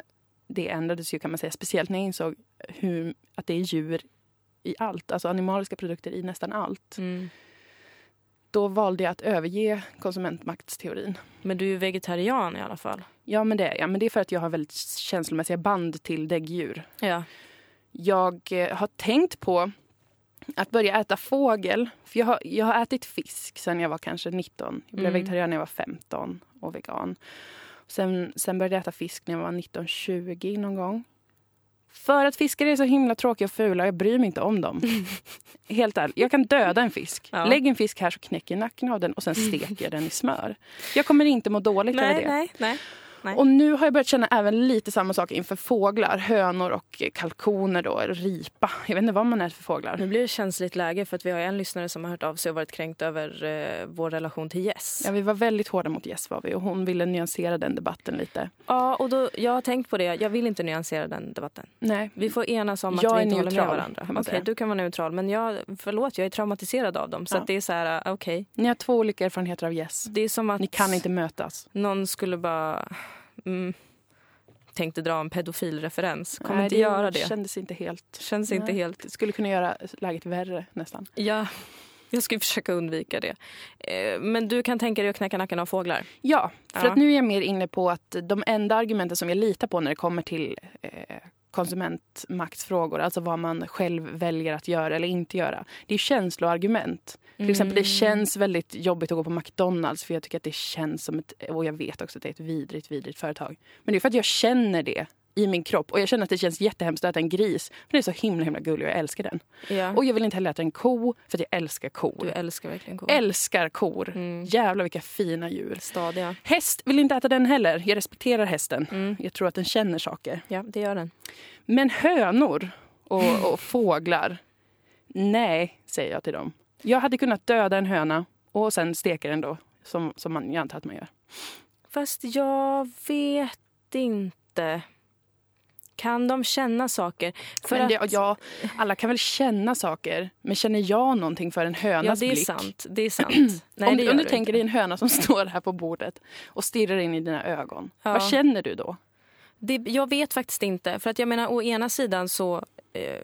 det ändrades ju kan man säga. Speciellt när jag insåg hur, att det är djur i allt. Alltså animaliska produkter i nästan allt. Mm. Då valde jag att överge konsumentmaktsteorin. Men du är vegetarian i alla fall. Ja, men det är jag. Men det är för att jag har väldigt känslomässiga band till däggdjur. Ja. Jag eh, har tänkt på att börja äta fågel. För jag har, jag har ätit fisk sen jag var kanske 19. Jag blev Mm. vegetarian när jag var 15 och vegan. Sen, sen började jag äta fisk när jag var 19-20 någon gång. För att fiskar är så himla tråkiga och fula och jag bryr mig inte om dem. Helt ärligt. Jag kan döda en fisk. Ja. Lägg en fisk här så knäcker jag nacken av den och sen steker jag den i smör. Jag kommer inte må dåligt över Nej, det. nej, nej. Nej. Och nu har jag börjat känna även lite samma sak inför fåglar. Hönor och kalkoner då, ripa. Jag vet inte vad man äter för fåglar. Nu blir det känsligt läge för att vi har en lyssnare som har hört av sig och varit kränkt över eh, vår relation till Jess. Ja, vi var väldigt hårda mot Jess var vi och hon ville nyansera den debatten lite. Ja, och då, jag har tänkt på det. Jag vill inte nyansera den debatten. Nej. Vi får enas om att Jag vi är inte håller med varandra. Okej, du kan vara neutral. Men jag, förlåt, jag är traumatiserad av dem. Så Ja. det är så här, äh, okej. Ni har två olika erfarenheter av Jess. Det är som att Ni kan inte mötas. någon skulle bara... Mm, tänkte dra en pedofilreferens. Kommer Nej, inte göra det. kändes inte helt... Känns inte Nej. helt... Det skulle kunna göra läget värre nästan. Ja, jag ska försöka undvika det. Eh, Men du kan tänka dig att knäcka nacken av fåglar? Ja, för Ja. att nu är jag mer inne på att de enda argumenten som jag litar på när det kommer till eh, konsumentmaktsfrågor, alltså vad man själv väljer att göra eller inte göra, det är känsloargument. Till exempel det Mm. känns väldigt jobbigt att gå på McDonalds för jag tycker att det känns som ett, och jag vet också att det är ett vidrigt, vidrigt företag. Men det är för att jag känner det i min kropp och jag känner att det känns jättehemskt att äta en gris. För den är så himla himla gullig och jag älskar den. Ja. Och jag vill inte heller äta en ko för jag älskar kor. Du älskar verkligen kor. Älskar kor. Mm. Jävlar vilka fina djur. Stadiga. Häst vill inte äta den heller. Jag respekterar hästen. Mm. Jag tror att den känner saker. Ja, det gör den. Men hönor och, och fåglar, nej, säger jag till dem. Jag hade kunnat döda en höna och sen steka den då Som, som man, jag antar att man gör. Fast jag vet inte. Kan de känna saker? För Men det, att, ja, alla kan väl känna saker, men känner jag någonting för en hönas ja, det är blick? sant. Det är sant. Nej, om det om du du tänker dig en höna som står här på bordet och stirrar in i dina ögon. Ja. Vad känner du då? Det, jag vet faktiskt inte. För att jag menar, å ena sidan så eh,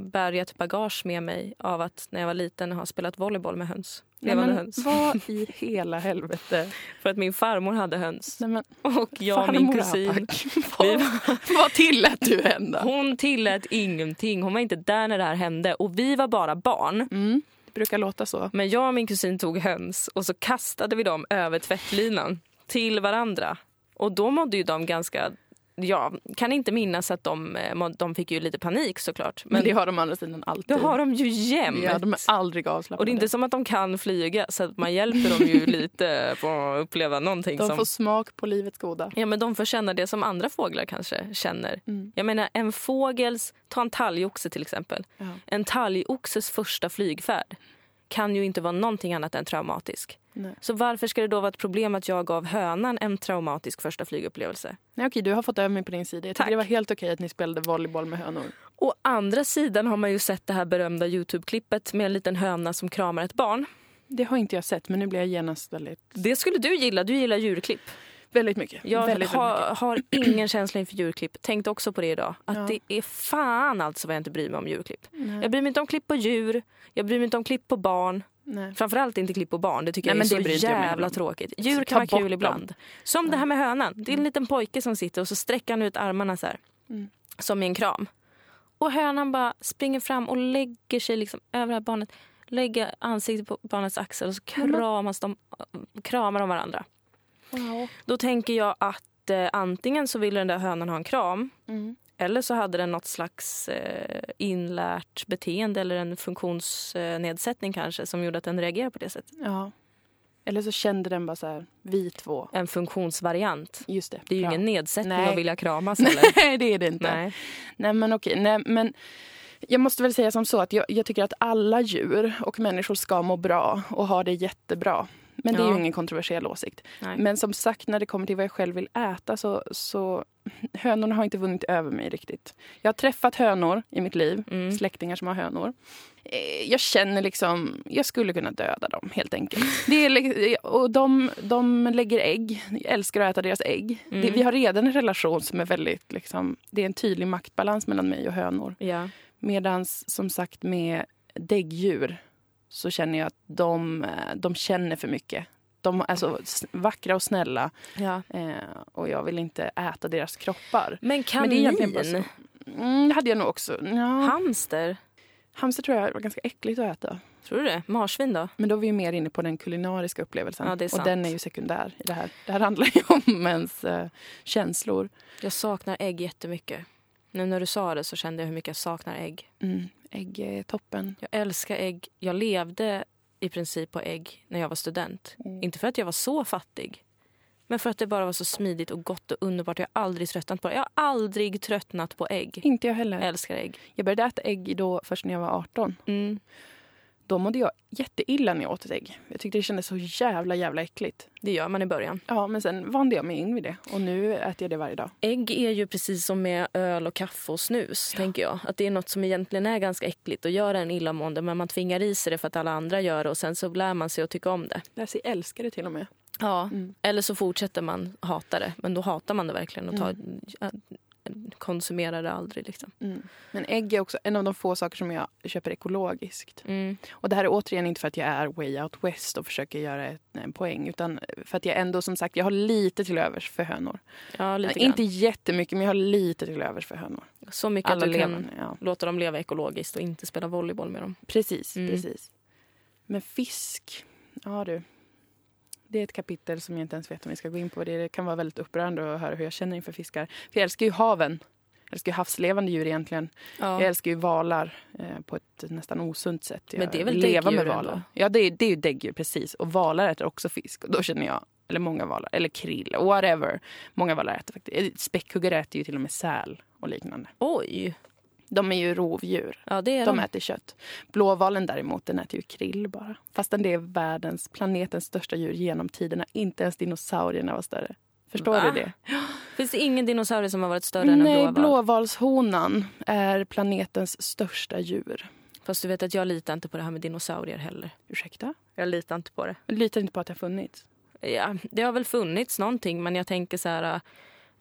bär jag ett bagage med mig av att när jag var liten ha spelat volleyboll med höns. Nej, Levande men höns. Vad i hela helvete? För att min farmor hade höns. Nej, men, Och jag och min kusin. Vi var, vad tillät du hända? hon tillät ingenting. Hon var inte där när det här hände. Och vi var bara barn. Mm, det brukar låta så. Men jag och min kusin tog höns och så kastade vi dem över tvättlinan till varandra. Och då mådde ju de ganska... Ja, kan inte minnas att de, eh, de fick ju lite panik såklart. Men det har de andra sidan alltid. det har de ju jämt. Ja, de är aldrig avslappnade. och det är inte som att de kan flyga så att man hjälper dem ju lite på att uppleva någonting. de som... får smak på livets goda. Ja, men de får känna det som andra fåglar kanske känner. Mm. Jag menar en fågels, ta en talgoxe till exempel. Ja. En talgoxes första flygfärd kan ju inte vara någonting annat än traumatisk. Nej. Så varför ska det då vara ett problem att jag gav hönan en traumatisk första flygupplevelse? Nej, okej, du har fått över mig på din sida. Jag tycker det var helt okej att ni spelade volleyboll med hönor. Å andra sidan har man ju sett det här berömda Youtube-klippet med en liten höna som kramar ett barn. Det har inte jag sett, men nu blir jag genast väldigt, Det skulle du gilla, du gillar djurklipp. Väldigt mycket. Jag väldigt, har, väldigt mycket. har ingen känsla inför djurklipp. Tänkte också på det idag. Att Ja. det är fan alltså vad jag inte bryr mig om djurklipp. Nej. Jag bryr mig inte om klipp på djur, jag bryr mig inte om klipp på barn. Nej. Framförallt inte klipp på barn. Det tycker Nej, jag är det så jävla tråkigt. Djur kan vara kul dem. ibland. Som det här med hönan. Det är en liten pojke som sitter och så sträcker han ut armarna så här. Mm. Som i en kram. Och hönan bara springer fram och lägger sig liksom över det här barnet. Lägger ansiktet på barnets axel och så Men- kramas de, kramar de varandra. Wow. Då tänker jag att eh, antingen så ville den där hönan ha en kram. Mm. Eller så hade den något slags eh, inlärt beteende eller en funktionsnedsättning kanske som gjorde att den reagerade på det sättet. Ja. Eller så kände den bara så här, vi två. En funktionsvariant. Just det. Det är ju ingen nedsättning Nej. att vilja kramas eller? Nej, det är det inte. Nej, Nej. men okej. Nej, men jag måste väl säga som så att jag, jag tycker att alla djur och människor ska må bra och ha det jättebra. Men det är Ja. ju ingen kontroversiell åsikt. Nej. Men som sagt, när det kommer till vad jag själv vill äta så, så hönorna har inte vunnit över mig riktigt. Jag har träffat hönor i mitt liv, Mm. släktingar som har hönor. Eh, Jag känner liksom, jag skulle kunna döda dem helt enkelt. Det är, och de, de lägger ägg, jag älskar att äta deras ägg. Mm. Det, vi har redan en relation som är väldigt, liksom, det är en tydlig maktbalans mellan mig och hönor. Ja. Medan som sagt med däggdjur så känner jag att de, eh, de känner för mycket. De är alltså s- vackra och snälla ja. eh, och jag vill inte äta deras kroppar. Men Men kanin? det är egentligen bara så. Mm, det hade jag nog också. Ja, Hamster? hamster tror jag var ganska äckligt att äta. Tror du det? Marsvin då? Men då är vi mer inne på den kulinariska upplevelsen. Ja, det är och den är ju sekundär i det här. Det här handlar ju om ens eh, känslor. Jag saknar ägg jättemycket. Nu när du sa det så kände jag hur mycket jag saknar ägg. Mm, ägg är toppen. Jag älskar ägg. Jag levde i princip på ägg när jag var student. Mm. Inte för att jag var så fattig. Men för att det bara var så smidigt och gott och underbart. Jag har aldrig tröttnat på det. Jag har aldrig tröttnat på ägg. Inte jag heller. Jag älskar ägg. Jag började äta ägg då först när jag var 18. Mm. Då mådde jag jätteilla när jag åt ett ägg. Jag tyckte det kändes så jävla jävla äckligt. Det gör man i början. Ja, men sen vande jag mig in vid det. Och nu äter jag det varje dag. Ägg är ju precis som med öl och kaffe och snus. tänker jag. Att Det är något som egentligen är ganska äckligt och gör en illamående men man tvingar i sig det för att alla andra gör det och sen så lär man sig att tycka om det. Lär sig älska det till och med. Ja. Mm. Eller så fortsätter man hata det men då hatar man det verkligen och tar, konsumerar det aldrig. Liksom. Mm. Men ägg är också en av de få saker som jag köper ekologiskt. Mm. Och det här är återigen inte för att jag är way out west och försöker göra ett, en poäng. Utan för att jag ändå som sagt, jag har lite till övers för hönor. Ja, lite grann. Inte jättemycket, men jag har lite till övers för hönor. Så mycket Alla att du kan ja. låta dem leva ekologiskt och inte spela volleyboll med dem. Precis, Mm. precis. Men fisk, ja du. Det är ett kapitel som jag inte ens vet om vi ska gå in på. Det kan vara väldigt upprörande att höra hur jag känner inför fiskar. För jag älskar ju haven. Jag älskar ju havslevande djur egentligen. Jag Ja. älskar ju valar eh, på ett nästan osunt sätt. Jag Men det är väl leva med valar. ändå? Ja, det är, det är ju däggdjur, precis. Och valar äter också fisk. Och då känner jag, eller många valar, eller krill, whatever. Många valar äter faktiskt. eh, Späckhuggare äter ju till och med säl och liknande. Oj! De är ju rovdjur. Ja, det är De de. äter kött. Blåvalen däremot, den äter ju krill bara. Fastän det är världens, planetens största djur genom tiderna. Inte ens dinosaurierna var större. Förstår Va? du det? Finns det ingen dinosaurie som har varit större än en Nej, blåval? blåvalshonan är planetens största djur. Fast du vet att jag litar inte på det här med dinosaurier heller. Ursäkta? Jag litar inte på det. Jag litar inte på att det har funnits. Ja, det har väl funnits någonting men jag tänker så här...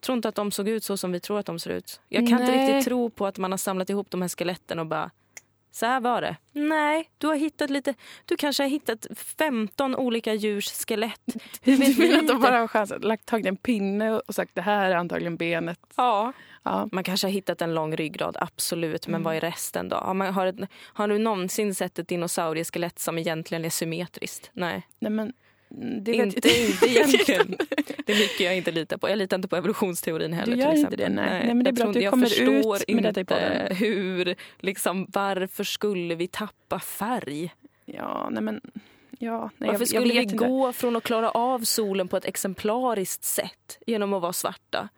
tror inte att de såg ut så som vi tror att de ser ut. Jag kan inte Nej. riktigt tro på att man har samlat ihop de här skeletten och bara så här var det. Nej, du har hittat lite... Du kanske har hittat 15 olika djurs skelett. Hur vet Du menar att de bara har chansat, lagt tagit en pinne och sagt det här är antagligen benet. Ja. Ja. Man kanske har hittat en lång ryggrad, absolut. Men Mm. vad är resten då? Har, man, har, ett, har du någonsin sett ett dinosaurieskelett som egentligen är symmetriskt? Nej. Nej, men, det Inte, jag inte egentligen. Det är mycket jag inte litar på. Jag litar inte på evolutionsteorin heller. Du gör till inte det, nej. Nej, men det är jag bra att du kommer förstår ut med detta i inte podden. hur, liksom, varför skulle vi tappa färg? Ja, nej men... Ja, nej, Varför jag, skulle jag vi inte. gå från att klara av solen på ett exemplariskt sätt genom att vara svarta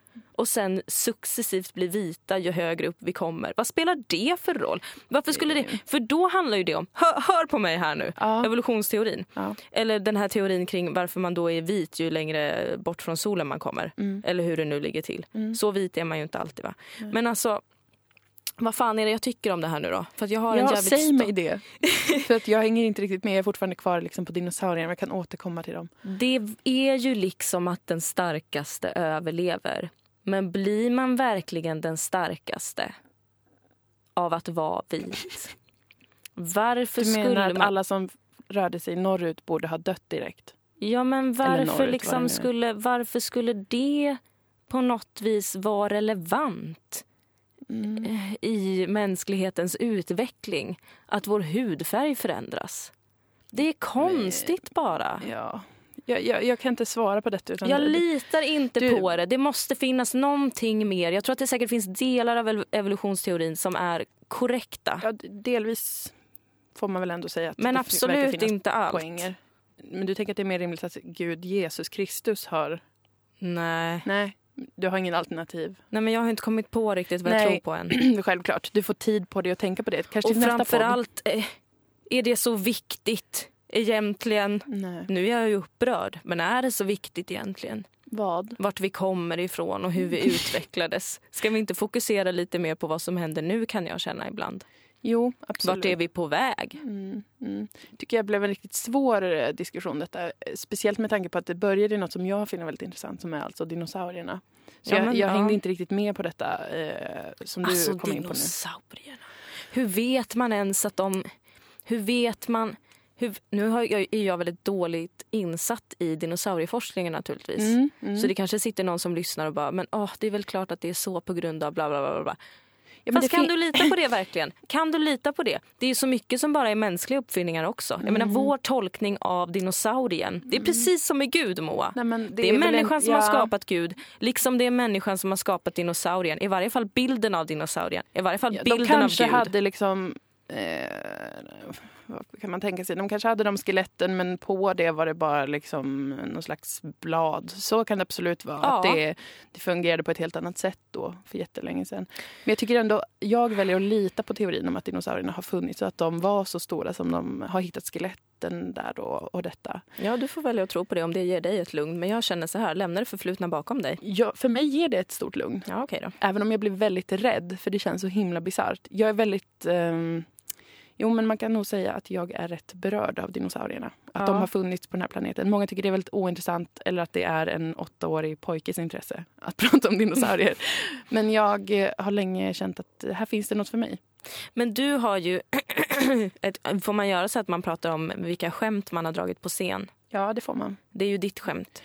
och sen successivt bli vita ju högre upp vi kommer? Vad spelar det för roll? Varför skulle det? För då handlar ju det om, hör, hör på mig här nu, Ja. evolutionsteorin. Ja. Eller den här teorin kring varför man då är vit ju längre bort från solen man kommer. Mm. Eller hur det nu ligger till. Mm. Så vit är man ju inte alltid va. Men alltså, vad fan är det jag tycker om det här nu då? För att jag har en Ja, jävligt säg mig det. För att jag hänger inte riktigt med. Jag är fortfarande kvar liksom på dinosaurierna. Jag kan återkomma till dem. Det är ju liksom att den starkaste överlever. Men blir man verkligen den starkaste av att vara vit? Varför Du menar skulle att man... alla som rörde sig norrut borde ha dött direkt? Ja, men norrut, varför, nu liksom är. skulle, varför skulle det på något vis vara relevant Mm. eh, i mänsklighetens utveckling? Att vår hudfärg förändras? Det är konstigt bara. Ja. Jag, jag, jag kan inte svara på detta. Utan Jag litar inte du- på det. Det måste finnas någonting mer. Jag tror att det säkert finns delar av ev- evolutionsteorin som är korrekta. ja, delvis får man väl ändå säga att men det absolut finnas inte allt. poänger. Men du tänker att det är mer rimligt att Gud, Jesus Kristus har... Nej. Nej, du har ingen alternativ. Nej, men jag har inte kommit på riktigt vad jag Nej. tror på än. Självklart, du får tid på det och tänka på det. Kanske Och till nästa framför podd. allt, eh, är det så viktigt egentligen? Nej. Nu är jag ju upprörd, men är det så viktigt egentligen? Vad? Vart vi kommer ifrån och hur vi utvecklades. Ska vi inte fokusera lite mer på vad som händer nu kan jag känna ibland. Jo, absolut. Vart är vi på väg? Mm, mm. tycker jag blev en riktigt svår eh, diskussion detta. Eh, Speciellt med tanke på att det började i något som jag finner väldigt intressant som är alltså dinosaurierna. Så Ja, jag, men, jag ja. hängde inte riktigt med på detta eh, som du Alltså kom in på nu. dinosaurierna. Hur vet man ens att de... Hur vet man... Hur, nu har jag, är jag väldigt dåligt insatt i dinosaurieforskningen naturligtvis. Mm, mm. Så det kanske sitter någon som lyssnar och bara, men åh, det är väl klart att det är så på grund av bla bla bla. bla, ja, Fast det kan du lita på det verkligen? Kan du lita på det? Det är ju så mycket som bara är mänskliga uppfinningar också. Jag Mm. menar vår tolkning av dinosaurien. Det är precis som med Gud Moa. Nej, men Det är, en- människan som ja, har skapat Gud, liksom det är människan som har skapat dinosaurien. I varje fall bilden av dinosaurien. I varje fall Ja, bilden de kanske av Gud. hade liksom... Eh, vad kan man tänka sig? De kanske hade de skeletten men på det var det bara liksom någon slags blad. Så kan det absolut vara. Ja. Att det, det fungerade på ett helt annat sätt då för jättelänge sedan. Men jag tycker ändå, jag väljer att lita på teorin om att dinosaurierna har funnits och att de var så stora som de har hittat skeletten där då och detta. Ja, du får välja att tro på det om det ger dig ett lugn. Men jag känner så här, lämna det förflutna bakom dig. Ja, för mig ger det ett stort lugn. Ja, okej då. Även om jag blir väldigt rädd, för det känns så himla bisarrt. Jag är väldigt... ehm, jo, men man kan nog säga att jag är rätt berörd av dinosaurierna. Att Ja. de har funnits på den här planeten. Många tycker det är väldigt ointressant eller att det är en åttaårig pojkes intresse att prata om dinosaurier. men jag eh, har länge känt att här finns det något för mig. Men du har ju... ett, får man göra så att man pratar om vilka skämt man har dragit på scen? Ja, det får man. Det är ju ditt skämt.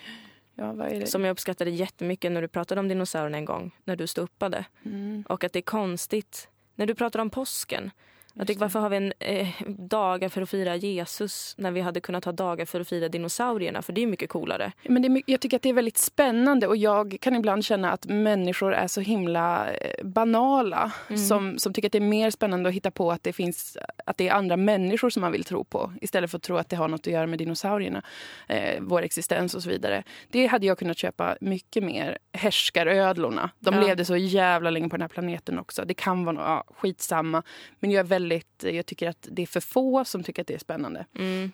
Ja? Som jag uppskattade jättemycket när du pratade om dinosaurierna en gång. När du stod uppade. Mm. Och att det är konstigt. När du pratar om påsken. Jag tycker, varför har vi en eh, dagar för att fira Jesus när vi hade kunnat ha dagar för att fira dinosaurierna? För det är mycket coolare. Men det är, jag tycker att det är väldigt spännande och jag kan ibland känna att människor är så himla eh, banala mm. som, som tycker att det är mer spännande att hitta på att det finns att det är andra människor som man vill tro på istället för att tro att det har något att göra med dinosaurierna, eh, vår existens och så vidare. Det hade jag kunnat köpa mycket mer. Härskarödlorna, de ja. levde så jävla länge på den här planeten också. Det kan vara ja, skitsamma, men jag är väldigt, jag tycker att det är för få som tycker att det är spännande. Mm.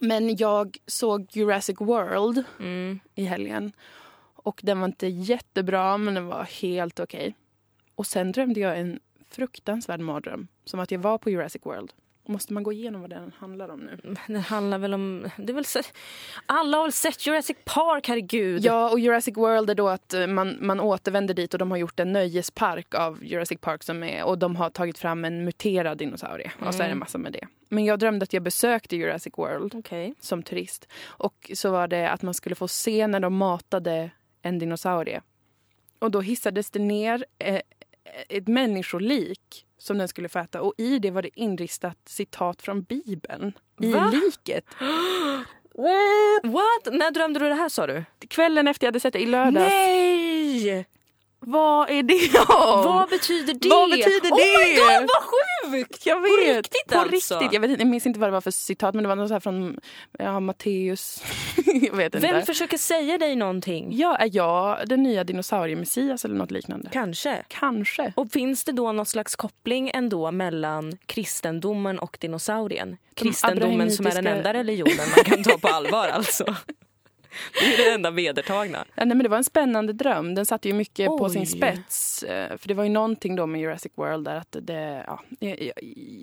Men jag såg Jurassic World mm. i helgen. Och den var inte jättebra, men den var helt okej. Okay. Och sen drömde jag en fruktansvärd mardröm. Som att jag var på Jurassic World. Måste man gå igenom vad den handlar om nu? Den handlar väl om... Det är väl alla har väl sett Jurassic Park, herregud? Ja, och Jurassic World är då att eh, man, man återvänder dit och de har gjort en nöjespark av Jurassic Park som är, och de har tagit fram en muterad dinosaurie. Mm. Och så är det en mm. massa med det. Men jag drömde att jag besökte Jurassic World okay. som turist. Och så var det att man skulle få se när de matade en dinosaurie. Och då hissades det ner eh, ett människolik som den skulle få äta. Och i det var det inristat citat från Bibeln. I Va? liket. What? När drömde du det här sa du? Kvällen efter jag hade sett det i lördags. Nej! Vad är det om? Vad betyder det? Vad betyder oh det? Oh my god vad sjukt! Jag vet. På riktigt På alltså? Riktigt. Jag, vet jag minns inte vad det var för citat men det var något så här från ja, Matteus. jag vet Vem försöker säga dig någonting? Ja, är jag den nya dinosauriemessias eller något liknande? Kanske. Kanske. Och finns det då någon slags koppling ändå mellan kristendomen och dinosaurien? Kristendomen som är den enda religionen man kan ta på allvar alltså. Det är det enda vedertagna. Ja, nej, men det var en spännande dröm. Den satte ju mycket Oj. på sin spets. Eh, för det var ju någonting då med Jurassic World där att det... Ja, jag,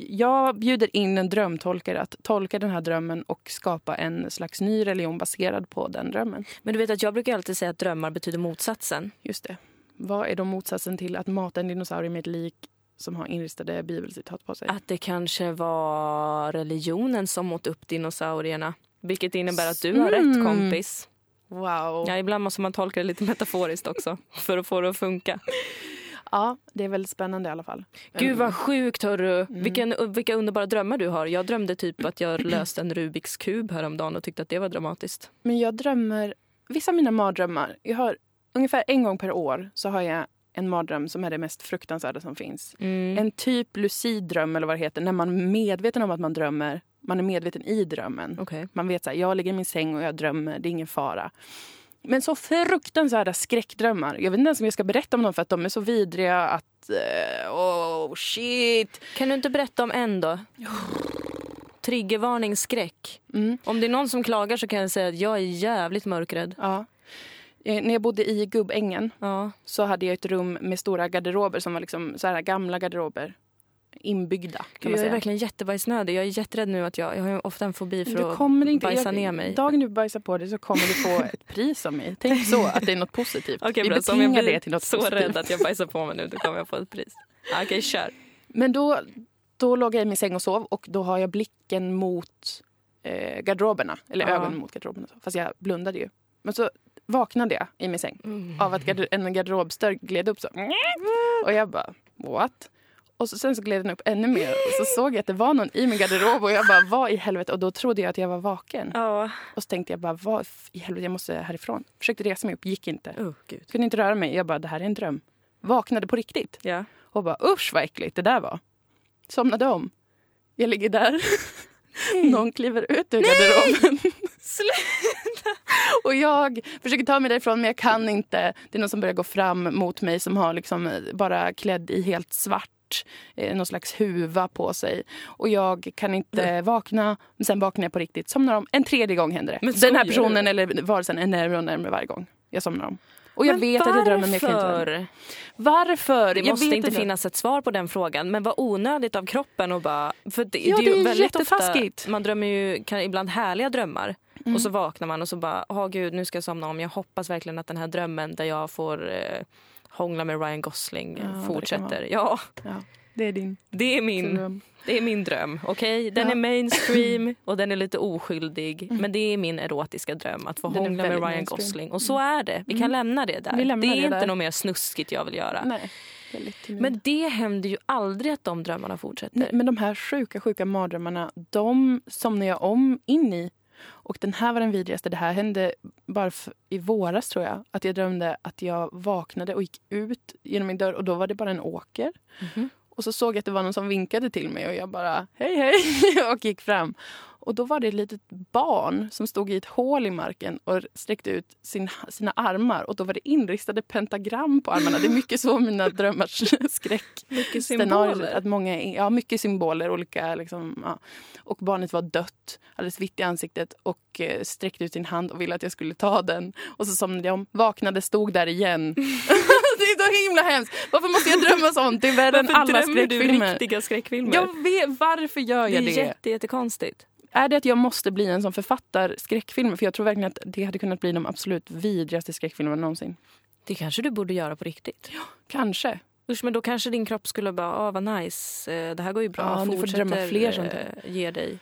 jag bjuder in en drömtolkare att tolka den här drömmen och skapa en slags ny religion baserad på den drömmen. Men du vet att jag brukar alltid säga att drömmar betyder motsatsen. Just det. Vad är då motsatsen till att mata en dinosaurie med ett lik som har inristade bibelcitat på sig? Att det kanske var religionen som åt upp dinosaurierna. Vilket innebär att du har mm. rätt kompis. Wow. Ja, ibland måste man tolka det lite metaforiskt också för att få det att funka. Ja, det är väldigt spännande i alla fall. Gud vad sjukt hörru. Mm. Vilken, vilka underbara drömmar du har. Jag drömde typ att jag löste en Rubiks kub häromdagen och tyckte att det var dramatiskt. Men jag drömmer, vissa av mina mardrömmar, jag har ungefär en gång per år så har jag en mardröm som är det mest fruktansvärda som finns. Mm. En typ lucid dröm eller vad det heter, när man är medveten om att man drömmer man är medveten i drömmen. Okay. Man vet att jag ligger i min säng och jag drömmer, det är ingen fara. Men så fruktansvärda skräckdrömmar. Jag vet inte ens om jag ska berätta om dem för att de är så vidriga att... Uh, oh shit! Kan du inte berätta om en då? Triggervarning skräck. Mm. Om det är någon som klagar så kan jag säga att jag är jävligt mörkrädd. Ja. Eh, när jag bodde i Gubbängen ja. så hade jag ett rum med stora garderober som var liksom så här gamla garderober inbyggda. Kan jag är verkligen jättebajsnödig. Jag är jätterädd nu att jag, jag har ofta en fobi för du kommer att inte, bajsa jag, ner mig. Dagen du bajsar på dig så kommer du få ett pris av mig. Tänk så, att det är något positivt. Okej, Vi bra, om jag blir det till något så positivt. rädd att jag bajsar på mig nu, då kommer jag få ett pris. Okej, okay, kör. Men då, då låg jag i min säng och sov och då har jag blicken mot eh, garderoberna. Eller ja. ögonen mot garderoberna. Fast jag blundade ju. Men så vaknade jag i min säng mm. av att en garderobsdörr gled upp så. Och jag bara, what? Och så, sen så gled den upp ännu mer och så såg jag att det var någon i min garderob och jag bara, vad i helvete? Och då trodde jag att jag var vaken. Oh. Och så tänkte jag bara, vad i helvete, jag måste härifrån. Försökte resa mig upp, gick inte. Oh, Gud. Kunde inte röra mig. Jag bara, det här är en dröm. Vaknade på riktigt. Yeah. Och bara, usch vad äckligt det där var. Somnade om. Jag ligger där. Någon kliver ut ur garderoben. Sluta! och jag försöker ta mig därifrån men jag kan inte. Det är någon som börjar gå fram mot mig som har liksom bara klädd i helt svart eh, någon slags huva på sig. Och jag kan inte mm. vakna. Men sen vaknar jag på riktigt. Somnar om. En tredje gång händer det. Den här personen eller varelsen är närmare och närmare varje gång jag somnar om. Och jag men vet varför? att jag drömmer men jag kan inte Varför? Det jag måste inte finnas ett svar på den frågan. Men vad onödigt av kroppen att bara... För det, ja, det är ju väldigt ofta, Man drömmer ju kan, ibland härliga drömmar. Mm. Och så vaknar man och så bara, åh oh, gud nu ska jag somna om. Jag hoppas verkligen att den här drömmen där jag får eh, hångla med Ryan Gosling ja, fortsätter. Ja. ja. Det är din Det är min, dröm. Det är min dröm. Okay? Den ja. är mainstream och den är lite oskyldig. Mm. Men det är min erotiska dröm att få den hångla med Ryan mainstream. Gosling. Och så är det. Vi kan mm. lämna det där. Det är det inte där. något mer snuskigt jag vill göra. Nej. Men det händer ju aldrig att de drömmarna fortsätter. Nej, men de här sjuka, sjuka mardrömmarna, de somnar jag om in i. Och den här var den vidrigaste. Det här hände bara i våras tror jag. Att jag drömde att jag vaknade och gick ut genom min dörr och då var det bara en åker. Mhm. Och så såg jag att det var någon som vinkade till mig och jag bara hej hej och gick fram. Och då var det ett litet barn som stod i ett hål i marken och sträckte ut sin, sina armar. Och då var det inristade pentagram på armarna. Det är mycket så mina drömmars skräck Mycket scenarier. Att många, ja, mycket symboler. Olika, liksom, ja. Och barnet var dött, alldeles vitt i ansiktet och eh, sträckte ut sin hand och ville att jag skulle ta den. Och så somnade jag om, vaknade, stod där igen. det är så himla hemskt. Varför måste jag drömma sånt? Det är värre än Varför alla skräckfilmer. riktiga skräckfilmer? Jag vet, varför gör det jag är det? jätte, jättekonstigt. Är det att jag måste bli en som författar skräckfilmer? För jag tror verkligen att det hade kunnat bli de absolut vidrigaste skräckfilmerna någonsin. Det kanske du borde göra på riktigt. Kanske. Usch, men då kanske din kropp skulle bara, ah, vad nice, eh, det här går ju bra, Ja, fortsätter drömma fler sånt eh, ge dig.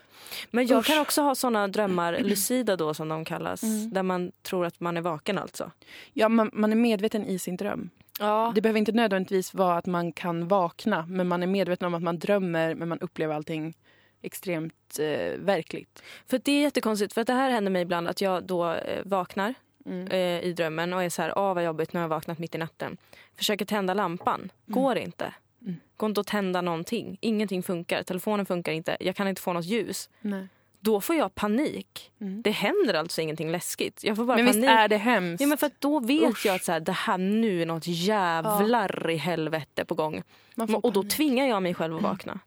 Men jag Usch. kan också ha såna drömmar, lucida då som de kallas, Mm. där man tror att man är vaken alltså. Ja, man, man är medveten i sin dröm. Ja. Det behöver inte nödvändigtvis vara att man kan vakna men man är medveten om att man drömmer men man upplever allting extremt eh, verkligt. För det är jättekonstigt, för att det här händer mig ibland att jag då eh, vaknar Mm. eh, i drömmen och är så här, ah vad jobbigt, nu har jag vaknat mitt i natten. Försöker tända lampan, går inte. Mm. Går inte att tända någonting, ingenting funkar, telefonen funkar inte, jag kan inte få något ljus. Nej. Då får jag panik. Mm. Det händer alltså ingenting läskigt. Jag får bara Men visst panik. är det hemskt? Ja, men för då vet Usch. jag att så här, det här nu är något jävlar i helvete på gång. Och då tvingar jag mig själv att vakna. Mm.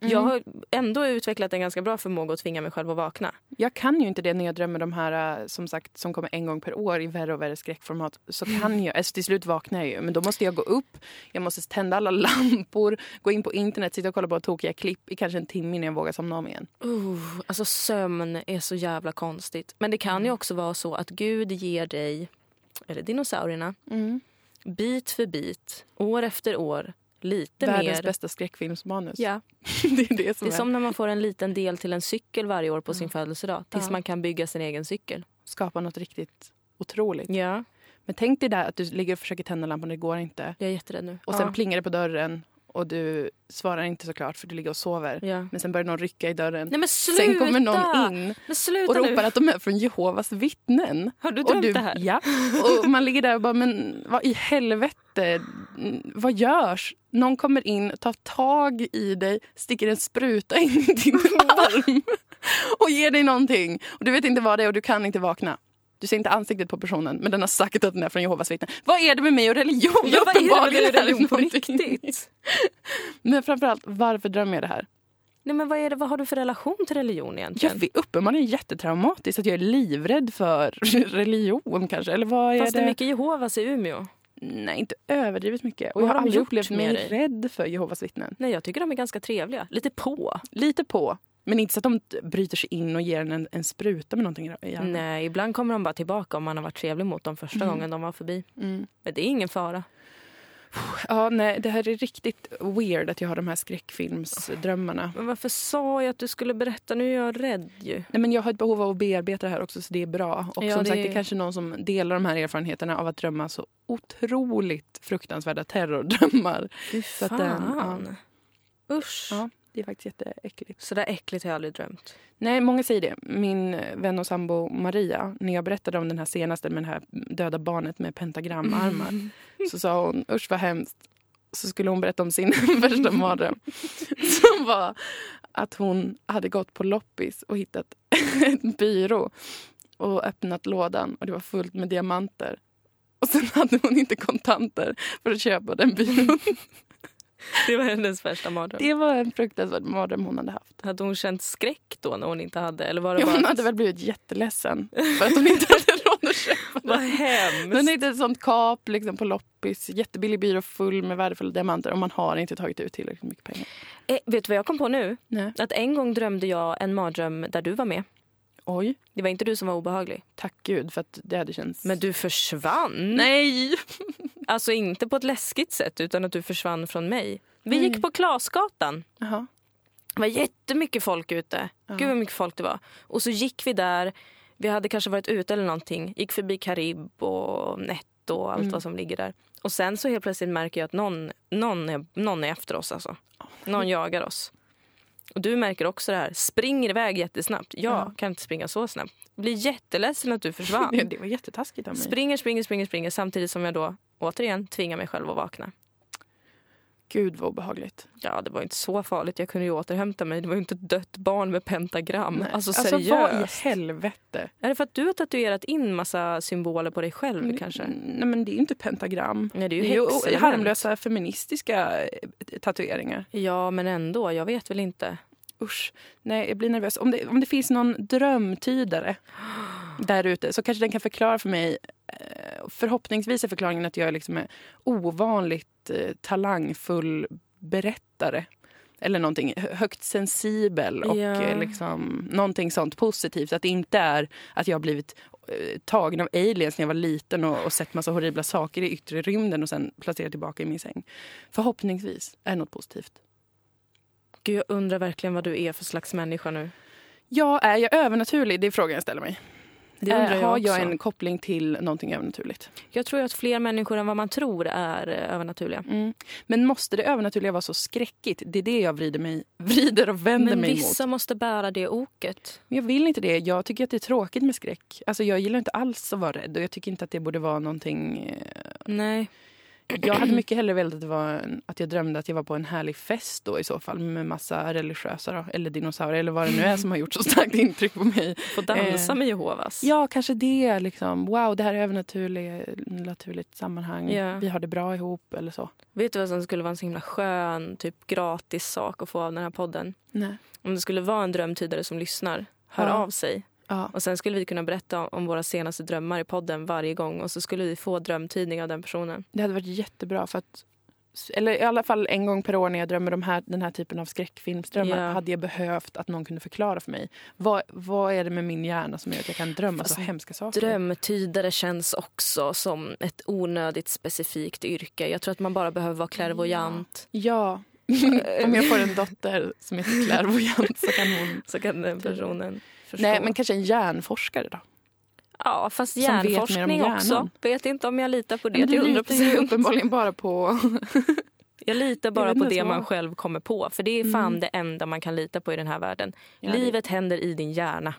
Jag har ändå utvecklat en ganska bra förmåga att tvinga mig själv att vakna. Jag kan ju inte det när jag drömmer de här eh, som sagt som kommer en gång per år i värre och värre skräckformat. Så kan jag, alltså till slut vaknar jag ju. Men då måste jag gå upp, jag måste tända alla lampor, gå in på internet, sitta och kolla på tokiga klipp i kanske en timme innan jag vågar somna om igen. Uh, alltså sömn är så jävla konstigt. Men det kan ju också vara så att Gud ger dig, eller dinosaurierna, bit för bit, år efter år, lite Världens mer. bästa skräckfilmsmanus. Ja, det är det som det är är. som när man får en liten del till en cykel varje år på sin födelsedag. Tills Ja. man kan bygga sin egen cykel. Skapa något riktigt otroligt. Ja, Men tänk dig där att du ligger och försöker tända lampan det går inte. jag är jätterädd nu. Och sen ja. plingar det på dörren och du svarar inte såklart för du ligger och sover. ja. Men sen börjar någon rycka i dörren. Nej! Sen kommer någon in och ropar nu! att de är från Jehovas vittnen. Har du Och drömt du, det här? Ja. Och man ligger där och bara, men vad i helvete? Vad görs? Någon kommer in, tar tag i dig, sticker en spruta in i din arm och ger dig någonting. Och du vet inte vad det är och du kan inte vakna. Du ser inte ansiktet på personen, men den har sagt att den är från Jehovas vittnen. Vad är det med mig och religion? Ja, vad är det med religion på riktigt? Men framförallt, varför drömmer jag det här? Nej men vad, är det, vad har du för relation till religion Jag egentligen? vet, uppenbarligen jättetraumatiskt att jag är livrädd för religion kanske. Eller vad är Fast det är mycket Jehovas i Umeå. Nej, inte överdrivet mycket. Och jag har aldrig upplevt mig rädd för Jehovas vittnen. Nej jag tycker de är ganska trevliga. Lite på. Lite på. Men inte så att de bryter sig in och ger en en, spruta med någonting i. Nej, ibland kommer de bara tillbaka om man har varit trevlig mot dem första Mm. gången de var förbi. Mm. Men det är ingen fara. Ja, nej, det här är riktigt weird att jag har de här skräckfilmsdrömmarna. Men varför sa jag att du skulle berätta? Nu är jag rädd ju. Nej, men jag har ett behov av att bearbeta det här också så det är bra. Och Ja, som det sagt, det är kanske någon som delar de här erfarenheterna av att drömma så otroligt fruktansvärda terrordrömmar. Fy Så att, fan. eh, Usch. Ja, det är faktiskt jätteäckligt. Så där äckligt har jag aldrig drömt. Nej, många säger det. Min vän och sambo Maria, när jag berättade om den här senaste med det här döda barnet med pentagramarmar, så sa hon usch vad hemskt. Så skulle hon berätta om sin värsta mardröm. Som var att hon hade gått på loppis och hittat en byrå och öppnat lådan och det var fullt med diamanter. Och sen hade hon inte kontanter för att köpa den byrån. Det var hennes värsta mardröm. Det var en fruktansvärd mardröm hon hade haft. Hade hon känt skräck då när hon inte hade? Eller var det Ja, bara... hon hade väl blivit jätteledsen för att hon inte hade råd att köpa Vad den. hemskt. Den hittade ett sånt kap liksom, på loppis. Jättebillig byrå full med värdefulla diamanter och man har inte tagit ut tillräckligt mycket pengar. Eh, vet du vad jag kom på nu? Nej. Att en gång drömde jag en mardröm där du var med. Oj, Det var inte du som var obehaglig. tack gud för att det hade känts... Men du försvann. Nej! Alltså inte på ett läskigt sätt utan att du försvann från mig. Vi Nej. gick på Klasgatan. Jaha. Det var jättemycket folk ute. Ja. Gud vad mycket folk det var. Och så gick vi där. Vi hade kanske varit ute eller någonting. Gick förbi Karib och Net skit och allt Mm. vad som ligger där. Och sen så helt plötsligt märker jag att någon, någon, är, någon är efter oss. Alltså. Någon jagar oss. Och du märker också det här. Springer iväg jättesnabbt. Jag Ja. kan inte springa så snabbt. Blir jätteledsen att du försvann. Det var jättetaskigt av mig. Springer, springer, springer, springer samtidigt som jag då återigen tvingar mig själv att vakna. Gud vad obehagligt. Ja, det var inte så farligt. Jag kunde ju återhämta mig. Det var ju inte ett dött barn med pentagram. Nej. Alltså vad i seriöst. helvete? är det för att du har tatuerat in massa symboler på dig själv Mm, kanske? Nej men det är ju inte pentagram. Nej, det är Det ju är ju häxelement. harmlösa feministiska eh, tatueringar. Ja, men ändå. Jag vet väl inte. Usch. Nej, jag blir nervös. Om det, om det finns någon drömtydare där ute så kanske den kan förklara för mig. Eh, Förhoppningsvis är förklaringen att jag liksom är ovanligt eh, talangfull berättare. Eller någonting hö- högt sensibel och Ja. eh, liksom, någonting sånt positivt. Att det inte är att jag har blivit tagen av aliens när jag var liten och, och sett massa horribla saker i yttre rymden och sen placerad tillbaka i min säng. Förhoppningsvis är det något positivt. Gud, jag undrar verkligen vad du är för slags människa nu. Ja, är jag övernaturlig? Det är frågan jag ställer mig. Eh, jag har också. jag en koppling till någonting övernaturligt? Jag tror att fler människor än vad man tror är eh, övernaturliga. Mm. Men måste det övernaturliga vara så skräckigt? Det är det jag vrider, mig, vrider och vänder Men mig vissa emot. måste bära det oket. Men jag vill inte det. Jag tycker att det är tråkigt med skräck. Alltså jag gillar inte alls att vara rädd och jag tycker inte att det borde vara någonting... eh, Nej. Jag hade mycket hellre velat att, det var en, att jag drömde att jag var på en härlig fest då i så fall med massa religiösa då, eller dinosaurier eller vad det nu är som har gjort så starkt intryck på mig. Få dansa Eh, med Jehovas. Ja, kanske det. Liksom. Wow, det här är övernaturligt naturligt sammanhang. Ja. Vi har det bra ihop eller så. Vet du vad som skulle vara en så himla skön, typ gratis sak att få av den här podden? Nej. Om det skulle vara en drömtydare som lyssnar, hör Ja. av sig. Ja. Och sen skulle vi kunna berätta om våra senaste drömmar i podden varje gång och så skulle vi få drömtydning av den personen. Det hade varit jättebra för att eller i alla fall en gång per år när jag drömmer de här, den här typen av skräckfilmsdrömmar Ja. hade jag behövt att någon kunde förklara för mig. Vad, vad är det med min hjärna som gör att jag kan drömma Fast så hemska saker? Drömtydare känns också som ett onödigt specifikt yrke. Jag tror att man bara behöver vara klärvoajant. Ja. Om jag får en dotter som heter klärvoajant så kan hon... Så kan den personen förstå. Nej, men kanske en hjärnforskare då? ja, fast vet hjärnforskning hjärnan. också. Vet inte om jag litar på det Men till du 100 litar ju uppenbarligen bara på... Jag litar bara vet på det man själv kommer på. För det är fan Mm. det enda man kan lita på i den här världen. Ja, det- Livet händer i din hjärna.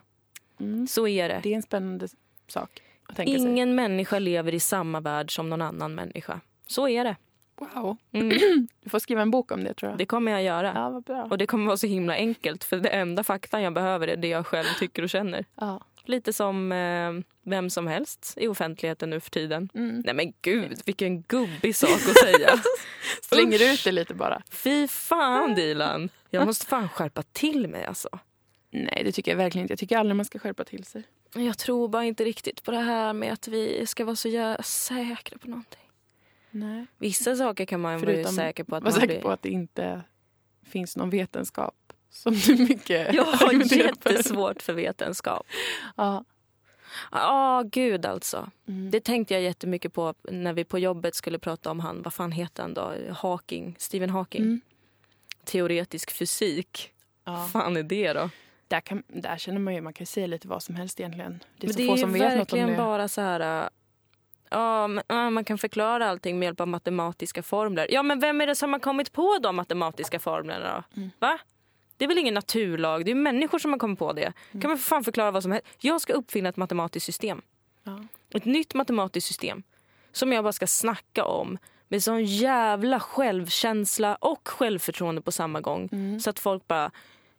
Mm. Så är det. Det är en spännande sak tänka sig. Ingen människa lever i samma värld som någon annan människa. Så är det. Wow. Mm, Du får skriva en bok om det tror jag. det kommer jag göra. Ja, vad bra. Och det kommer vara så himla enkelt för det enda faktan jag behöver är det jag själv tycker och känner. Ja. Lite som eh, vem som helst i offentligheten nu för tiden. Mm. Nej men gud, vilken gubbig sak att säga. Slänger ut det lite bara. Fy fan Dilan. Jag måste fan skärpa till mig alltså. Nej, det tycker jag verkligen inte. Jag tycker aldrig man ska skärpa till sig. Jag tror bara inte riktigt på det här med att vi ska vara så säkra på någonting. Nej. Vissa saker kan man vara Förutom- säker på att Var man säker blir... på att det inte finns någon vetenskap som du mycket Jag har jättesvårt för vetenskap. Ja. Ja, gud alltså. Mm. Det tänkte jag jättemycket på när vi på jobbet skulle prata om han, vad fan heter han då? Hawking, Stephen Hawking. Mm. Teoretisk fysik. Ja. Fan är det då? Där, kan, där känner man ju man kan säga lite vad som helst egentligen. Det är Men så det få är som vet något om verkligen det. bara så här... ja, man kan förklara allting med hjälp av matematiska formler. Ja, men vem är det som har kommit på de matematiska formlerna då? Mm. Va? Det är väl ingen naturlag? Det är människor som har kommit på det. Mm. Kan man för fan förklara vad som helst? Jag ska uppfinna ett matematiskt system. Ja. Ett nytt matematiskt system. Som jag bara ska snacka om. Med sån jävla självkänsla och självförtroende på samma gång. Mm. Så att folk bara,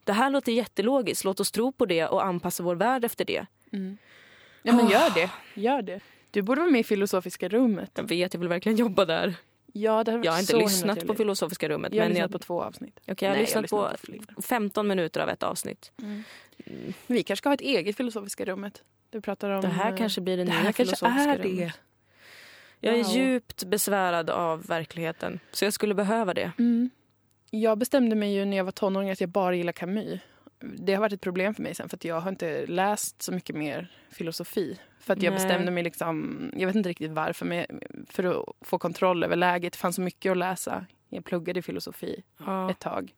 det här låter jättelogiskt. Låt oss tro på det och anpassa vår värld efter det. Mm. Ja, men gör det. Gör det. Du borde vara med i Filosofiska rummet. Jag vet, jag vill verkligen jobba där. Ja, det Jag har inte lyssnat på. Filosofiska rummet. Jag har men lyssnat jag, på två avsnitt. Okej, jag har Nej, lyssnat på lyssnat flera. 15 minuter av ett avsnitt. Men Vi kanske ska ha ett eget Filosofiska rummet. Du pratar om... Det här eh, kanske blir det, det nya här kanske filosofiska är det. rummet. Jag är Wow. djupt besvärad av verkligheten. Så jag skulle behöva det. Mm. Jag bestämde mig ju när jag var tonåring att jag bara gillar Camus. Det har varit ett problem för mig sen för att jag har inte läst så mycket mer filosofi. För att jag Nej. bestämde mig liksom, jag vet inte riktigt varför, men för att få kontroll över läget. Det fanns så mycket att läsa. Jag pluggade filosofi Ja. ett tag.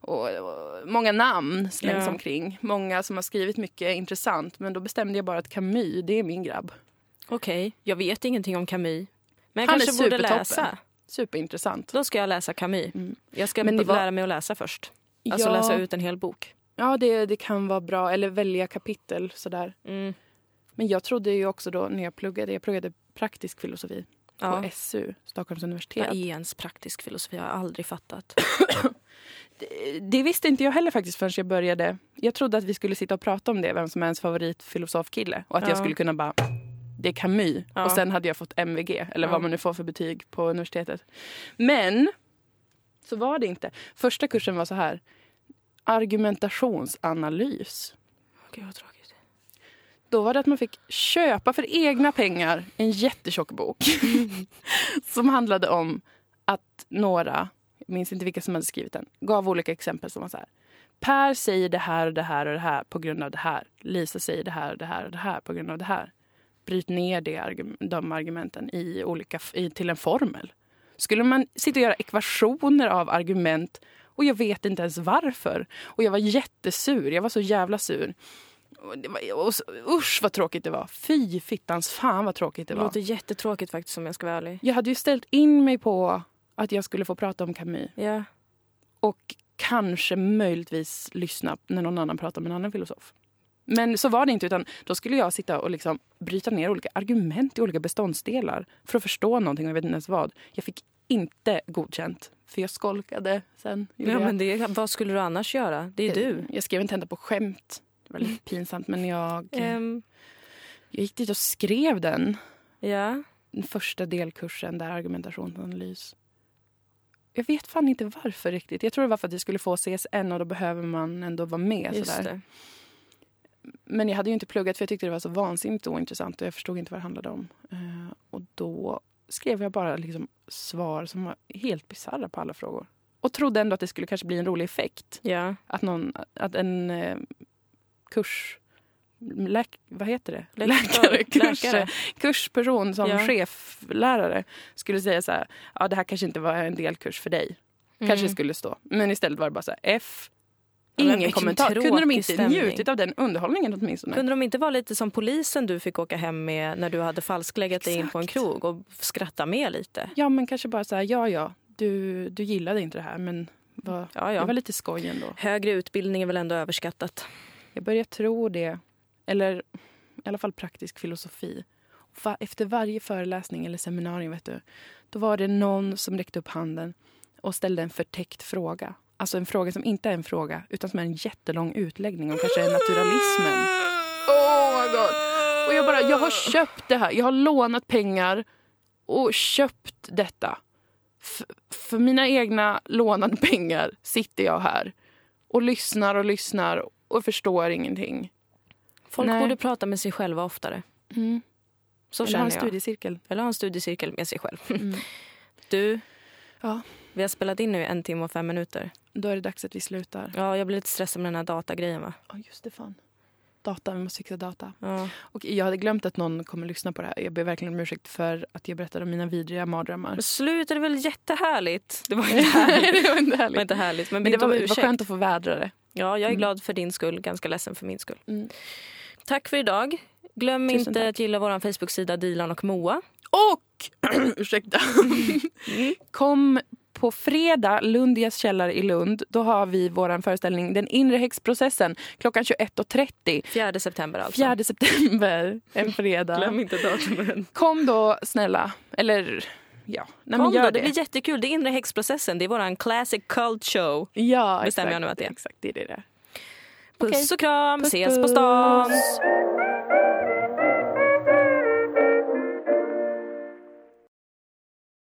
Och, och många namn slängs Ja. omkring. Många som har skrivit mycket intressant. Men då bestämde jag bara att Camus, det är min grabb. Okej, jag vet ingenting om Camus. Men jag Han kanske borde läsa. Superintressant. Då ska jag läsa Camus. Mm. Jag ska Men var- lära mig att läsa först. Alltså ja, läsa ut en hel bok. Ja, det, det kan vara bra. Eller välja kapitel sådär. Mm. Men jag trodde ju också då när jag pluggade, jag pluggade praktisk filosofi Ja. på SU, Stockholms universitet. Vad är ens praktisk filosofi? Jag har aldrig fattat. Det, det visste inte jag heller faktiskt förrän jag började. Jag trodde att vi skulle sitta och prata om det, vem som är ens favoritfilosofkille. Och att Ja. jag skulle kunna bara, det är Camus. Ja. Och sen hade jag fått MVG, eller vad man nu får för betyg på universitetet. Men, så var det inte. Första kursen var så här, argumentationsanalys. Gud vad tråkigt. Då var det att man fick köpa för egna pengar en jättetjock bok. som handlade om att några, jag minns inte vilka som hade skrivit den, gav olika exempel som var så här. Per säger det här och det här och det här på grund av det här. Lisa säger det här och det här och det här på grund av det här. Bryt ner det, de argumenten i olika, i, till en formel. Skulle man sitta och göra ekvationer av argument och jag vet inte ens varför. Och jag var jättesur, jag var så jävla sur. Och det var, och så, usch vad tråkigt det var. Fy fittans fan vad tråkigt det Det var. låter jättetråkigt faktiskt om jag ska vara ärlig. Jag hade ju ställt in mig på att jag skulle få prata om Camus. Ja. Och kanske möjligtvis lyssna när någon annan pratar med en annan filosof. Men så var det inte, utan då skulle jag sitta och liksom bryta ner olika argument i olika beståndsdelar för att förstå någonting och jag vet inte ens vad. Jag fick inte godkänt, för jag skolkade sen. ja men det, vad skulle du annars göra? Det är du. Jag skrev en tenta på skämt. Det var lite pinsamt, men jag, Ehm, jag gick dit och skrev den. ja. Den första delkursen där argumentationsanalys. Jag vet fan inte varför riktigt. Jag tror det var för att jag skulle få CSN och då behöver man ändå vara med. Just Sådär. det. Men jag hade ju inte pluggat för jag tyckte det var så vansinnigt ointressant och jag förstod inte vad det handlade om. Eh, och då skrev jag bara liksom svar som var helt bisarra på alla frågor. Och trodde ändå att det skulle kanske bli en rolig effekt. Ja. Att, någon, att en eh, kurs... Läk, vad heter det? Läkare, kurs, läkare. kursperson som Ja. cheflärare skulle säga så här, ja det här kanske inte var en delkurs för dig. Kanske Mm. skulle stå. Men istället var det bara så här, F. Ingen kommentar. Kunde de inte stämning. njutit av den underhållningen åtminstone? Kunde de inte vara lite som polisen du fick åka hem med när du hade falskläggat dig in på en krog och skratta med lite? Ja men kanske bara så här, ja ja, du, du gillade inte det här men var, Ja, det ja. var lite skoj ändå. Högre utbildning är väl ändå överskattat? Jag börjar tro det. Eller i alla fall praktisk filosofi. Efter varje föreläsning eller seminarium vet du, då var det någon som räckte upp handen och ställde en förtäckt fråga. Alltså en fråga som inte är en fråga utan som är en jättelång utläggning om kanske naturalismen. Oh my god! Och jag bara, jag har köpt det här. Jag har lånat pengar och köpt detta. F- för mina egna lånade pengar sitter jag här och lyssnar och lyssnar och förstår ingenting. Folk Nej. borde prata med sig själva oftare. Mm. Så Eller ha en studiecirkel. Eller ha en studiecirkel med sig själv. Mm. Du, Ja, vi har spelat in nu i en timme och fem minuter. då är det dags att vi slutar. Ja, jag blir lite stressad med den här datagrejen va? Ja, just det. fan. Data, vi måste fixa data. Ja. Och jag hade glömt att någon kommer lyssna på det här. Jag ber verkligen om ursäkt för att jag berättade om mina vidriga mardrömmar. Men sluta, det är väl jättehärligt? Det var inte härligt. det var inte Det var härligt. inte härligt. Men, Men det var, det var ursäkt. skönt att få vädra det. Ja, jag är Mm. glad för din skull, ganska ledsen för min skull. Mm. Tack för idag. Glöm Tusen inte tack. att gilla vår Facebook-sida Dilan och Moa. Och, ursäkta, kom på fredag, Lundias källare i Lund. Då har vi vår föreställning Den inre häxprocessen klockan 21.30. 4 september alltså. 4 september, en fredag. Glöm inte datumet. Kom då snälla. Eller ja, nej, Kom då, det. det blir jättekul. Det är inre häxprocessen. Det är vår classic cult show. Ja, Bestämmer exakt, jag nu att det är. Exakt, det är det. Puss Okej. och kram, Puss, ses på stan. puss.